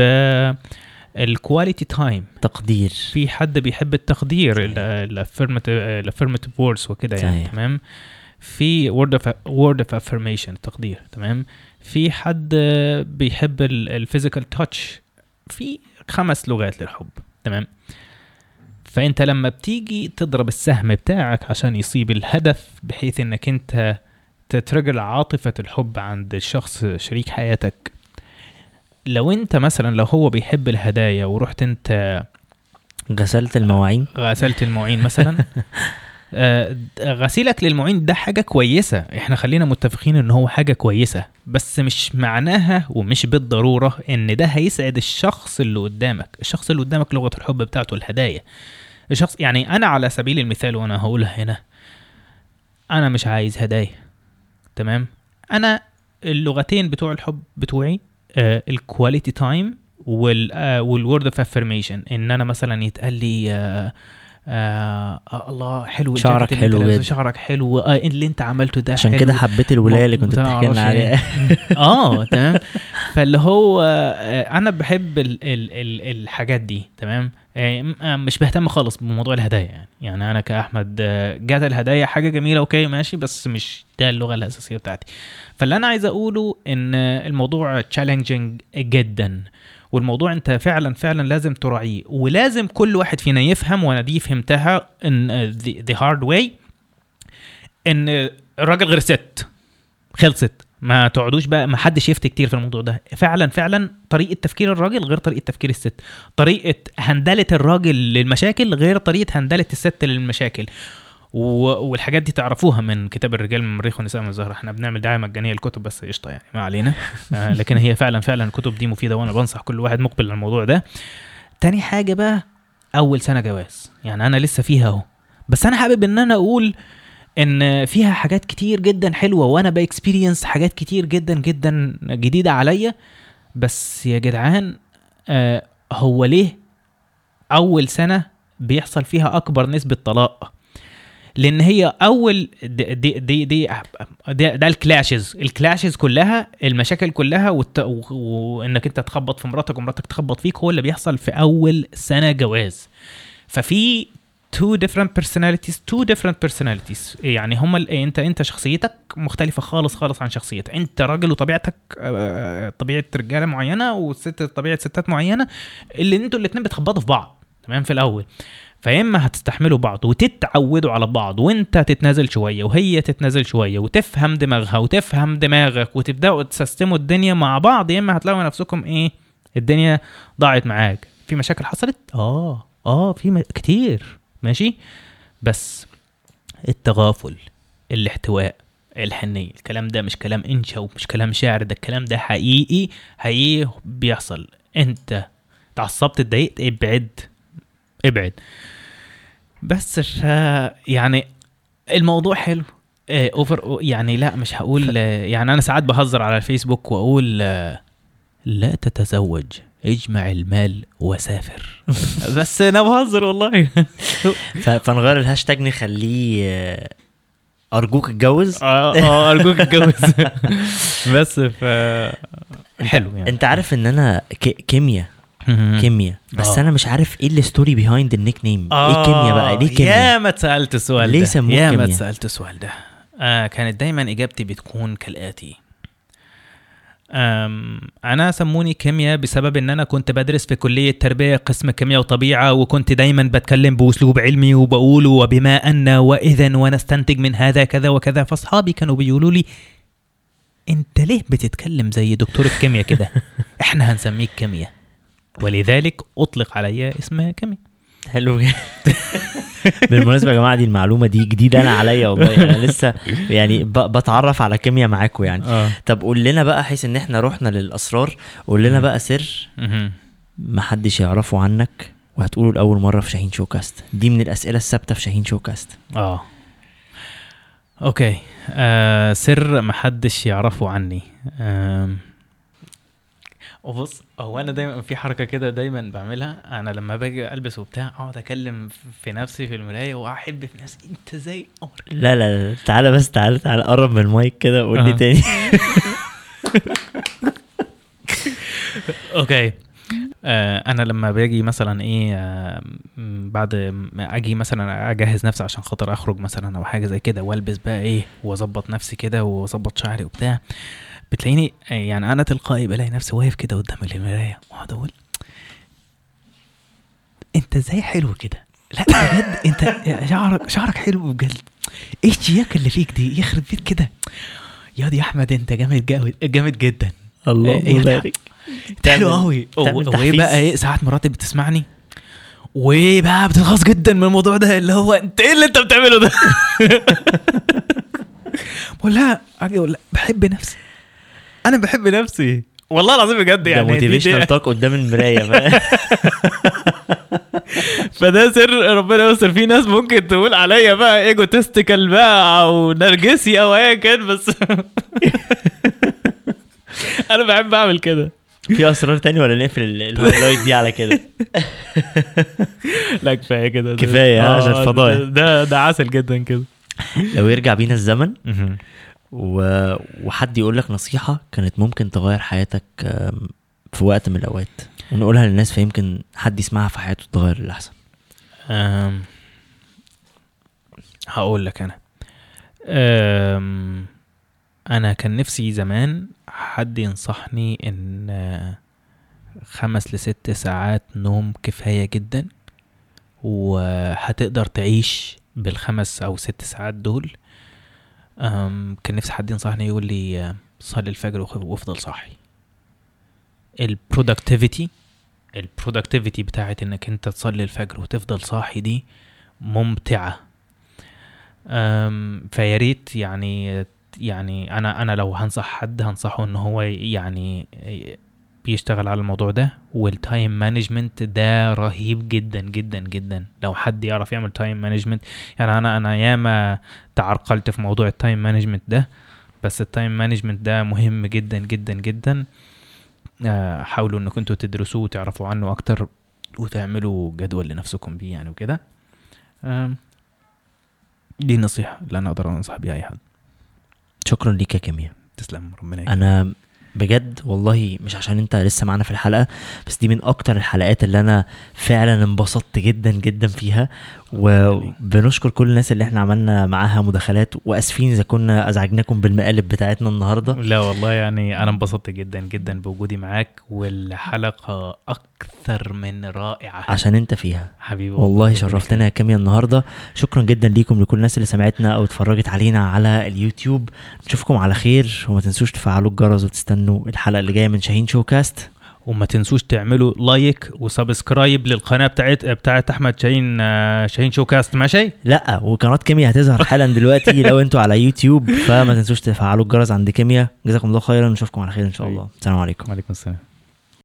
ال quality time تقدير. في حد بيحب التقدير ال affirmative words وكده يعني. تمام؟ في word of word of affirmation تقدير تمام؟ في حد بيحب الفيزيكال تاتش في خمس لغات للحب تمام؟ فأنت لما بتيجي تضرب السهم بتاعك عشان يصيب الهدف بحيث إنك أنت تترجل عاطفة الحب عند الشخص شريك حياتك. لو انت مثلا لو هو بيحب الهدايا ورحت انت غسلت المواعين؟ غسلت المواعين مثلا. آه، غسيلك للمواعين ده حاجة كويسة. إحنا خلينا متفقين ان هو حاجة كويسة. بس مش معناها ومش بالضرورة ان ده هيسعد الشخص اللي قدامك. الشخص اللي قدامك لغة الحب بتاعته الهدايا. الشخص يعني أنا على سبيل المثال وأنا هقولها هنا أنا مش عايز هدايا. تمام؟ أنا اللغتين بتوع الحب بتوعي ال quality time وال word of affirmation إن أنا مثلا يتقال لي آه آه آه الله حلو شعرك حلو جدا. شعرك حلو آه اللي أنت عملته ده عشان. كده حبيت الولاية اللي كنت بتحكي لنا عليها. آه تمام. فاللي هو آه، أنا بحب ال ال ال الحاجات دي تمام؟ مش بهتم خالص بموضوع الهدايا يعني. يعني أنا كأحمد آه، جات الهدايا حاجة جميلة okay ماشي بس مش ده اللغة الأساسية بتاعتي. فاللي أنا عايز أقوله إن آه، الموضوع challenging جدا والموضوع أنت فعلا فعلا لازم تراعيه ولازم كل واحد فينا يفهم وأنا دي فهمتها ان the hard way إن الراجل غير ست خلصت. ما تقعدوش بقى ما حدش يفتي كتير في الموضوع ده. فعلا فعلا طريقة تفكير الراجل غير طريقة تفكير الست. طريقة هندلة الراجل للمشاكل غير طريقة هندلة الست للمشاكل. و... والحاجات دي تعرفوها من كتاب الرجال من المريخ والنساء من الزهرة. إحنا بنعمل دعاية مجانية للكتب بس قشطة يعني ما علينا. آه لكن هي فعلا فعلا الكتب دي مفيدة وأنا بنصح كل واحد مقبل على الموضوع ده. تاني حاجة بقى أول سنة جواز. يعني أنا لسه فيها أهو. بس أنا حابب إن أنا أقول إن فيها حاجات كتير جدا حلوة وأنا بإكسبيرينس حاجات كتير جدا جدا جديدة عليا. بس يا جدعان آه هو ليه أول سنة بيحصل فيها أكبر نسبة طلاق؟ لأن هي أول دي دي دي, دي ده, الكلاشز الكلاشز كلها المشاكل كلها. وإنك أنت تخبط في مراتك ومراتك تخبط فيك هو اللي بيحصل في أول سنة جواز. ففي two different personalities two different personalities. يعني ال- انت انت شخصيتك مختلفة خالص خالص عن شخصيتك. انت راجل وطبيعتك آه، طبيعة رجالة معينة والست طبيعة ستات معينة اللي أنتوا الاتنين بتخبطوا في بعض. تمام؟ في الأول. فيا إما هتستحملوا بعض وتتعودوا على بعض وانت تتنازل شوية وهي تتنازل شوية وتفهم دماغها وتفهم دماغك وتبدأوا تسيستموا الدنيا مع بعض يا إما هتلاقوا نفسكم إيه الدنيا ضاعت معاك. في مشاكل حصلت؟ آه. آه في م... كتير. ماشي؟ بس التغافل الاحتواء الحنية الكلام ده مش كلام انشا ومش كلام شعر ده الكلام ده حقيقي حقيقي بيحصل. أنت اتعصبت اتضايقت ابعد ابعد. بس يعني الموضوع حلو. اوفر يعني لا مش هقول يعني أنا ساعات بهزر على الفيسبوك وأقول آه، لا تتزوج. اجمع المال وسافر. بس أنا بهزر والله. فنغير الهاشتاج نخليه آه، أرجوك اتجوز. آه آه أرجوك اتجوز. بس ف حلو يعني. انت عارف ان أنا كيمياء. كيمياء. بس آه. أنا مش عارف إيه ال story behind ال nickname إيه كيمياء بقى؟ ليه يا كيمياء؟ ما اتسألت السؤال ليه ده. سموه يا ما؟ اتسألت السؤال ده. آه كانت دايما إجابتي بتكون كالآتي. أنا سموني كيمياء بسبب إن أنا كنت بدرس في كلية تربية قسم كيمياء وطبيعة وكنت دايما بتكلم بأسلوب علمي وبقول وبما أن واذا ونستنتج من هذا كذا وكذا فأصحابي كانوا بيقولوا لي أنت ليه بتتكلم زي دكتور الكيمياء كده؟ إحنا هنسميك كيمياء. ولذلك أطلق علي اسم كيمياء. حلو. بالمناسبة يا جماعة دي المعلومة دي جديدة أنا عليا والله. أنا لسه يعني بتعرف على كيمياء معاكم يعني. آه. طب قول لنا بقى حيث إن إحنا رحنا للأسرار قول لنا بقى سر. محدش يعرفه عنك وهتقوله لأول مرة في شاهين شوكاست. دي من الأسئلة الثابتة في شاهين شوكاست. آه. okay. آه سر محدش يعرفه عني. آم. وبص هو أنا دايما في حركة كده دايما بعملها. أنا لما باجي ألبس وبتاع أقعد أكلم في نفسي في المراية وأحب في نفسي أنت زي قمر؟ لا لا لا تعالى بس تعالى تعالى قرب من المايك كده وقول لي أها. تاني. okay. آه أنا لما باجي مثلا إيه آه بعد ما أجي مثلا أجهز نفسي عشان خاطر أخرج مثلا أو حاجة زي كده وألبس بقى إيه وأظبط نفسي كده وأظبط شعري وبتاع بتلاقيني يعني أنا تلقائي بلاقي نفسي واقف كده قدام المراية وأقعد أقول أنت إزاي حلو كده؟ لا بجد أنت شعرك شعرك حلو بجد. إيه الشياكة اللي فيك دي؟ يخرب بيت كده. يا دي أحمد أنت جامد جامد جدا. الله إيه، يبارك حلو قوي وإيه. بقى؟ إيه ساعات مراتي بتسمعني وإيه بقى؟ بتتغاظ جدا من الموضوع ده اللي هو أنت إيه اللي أنت بتعمله ده؟ بقول لها أجي أقول لها بحب نفسي. أنا بحب نفسي. والله العظيم بجد ده يعني دي- motivational talk قدام المراية؟ فده سر ربنا يستر. في ناس ممكن تقول عليا بقى egotistical بقى أو نرجسي أو ايا كان بس أنا بحب أعمل كده. في أسرار تاني ولا نقفل ال- ال highlight دي على كده؟ لا كفاية كده. كفاية، ها، عشان آه، الفضايح. ده- ده ده عسل جدا كده. لو يرجع بينا الزمن و... وحد يقول لك نصيحة كانت ممكن تغير حياتك في وقت من الأوقات. ونقولها للناس فيمكن حد يسمعها في حياته تغير للاحسن أم، هقول لك أنا. أم، أنا كان نفسي زمان حد ينصحني إن آه، خمس لست ساعات نوم كفاية جدا وهتقدر تعيش بالخمس أو ست ساعات دول كان نفسي حد ينصحني يقول لي صلي الفجر وافضل صاحي. ال productivity ال productivity بتاعت إنك أنت تصلي الفجر وتفضل صاحي دي ممتعة. أم، فيا ريت يعني يعني أنا أنا لو هنصح حد هنصحه إن هو يعني بيشتغل على الموضوع ده وال time management ده رهيب جدا جدا جدا. لو حد يعرف يعمل time management يعني أنا أنا ياما تعرقلت في موضوع ال time management ده بس ال time management ده مهم جدا جدا جدا. آه، حاولوا إنكم أنتوا تدرسوه وتعرفوا عنه أكتر وتعملوا جدول لنفسكم بيه يعني وكده. دي النصيحة اللي أنا أقدر أنصح بيها أي حد. شكرا ليك يا كيمياء تسلم. ربنا أنا بجد والله مش عشان انت لسه معانا في الحلقة بس دي من أكتر الحلقات اللي أنا فعلا انبسطت جدا جدا فيها. وبنشكر كل الناس اللي إحنا عملنا معاها مداخلات وآسفين إذا كنا أزعجناكم بالمقالب بتاعتنا النهارده. لا والله يعني أنا انبسطت جدا جدا بوجودي معاك والحلقة أكثر من رائعة. عشان أنت فيها. حبيبي والله شرفتنا يا كيمياء النهارده. شكرا جدا ليكم لكل الناس اللي سمعتنا أو اتفرجت علينا على اليوتيوب. نشوفكم على خير وما تنسوش تفعلوا الجرس وتستنوا الحلقة اللي جاية من شاهين شو كاست وما تنسوش تعملوا like و subscribe للقناة بتاعت بتاعت أحمد شاهين آه، شاهين شو كاست ماشي؟ لا وقناة كيمياء هتظهر حالا دلوقتي لو أنتوا على يوتيوب. فما تنسوش تفعلوا الجرس عند كيمياء. جزاكم الله خيرا نشوفكم على خير إن شاء الله. السلام عليكم. وعليكم السلام.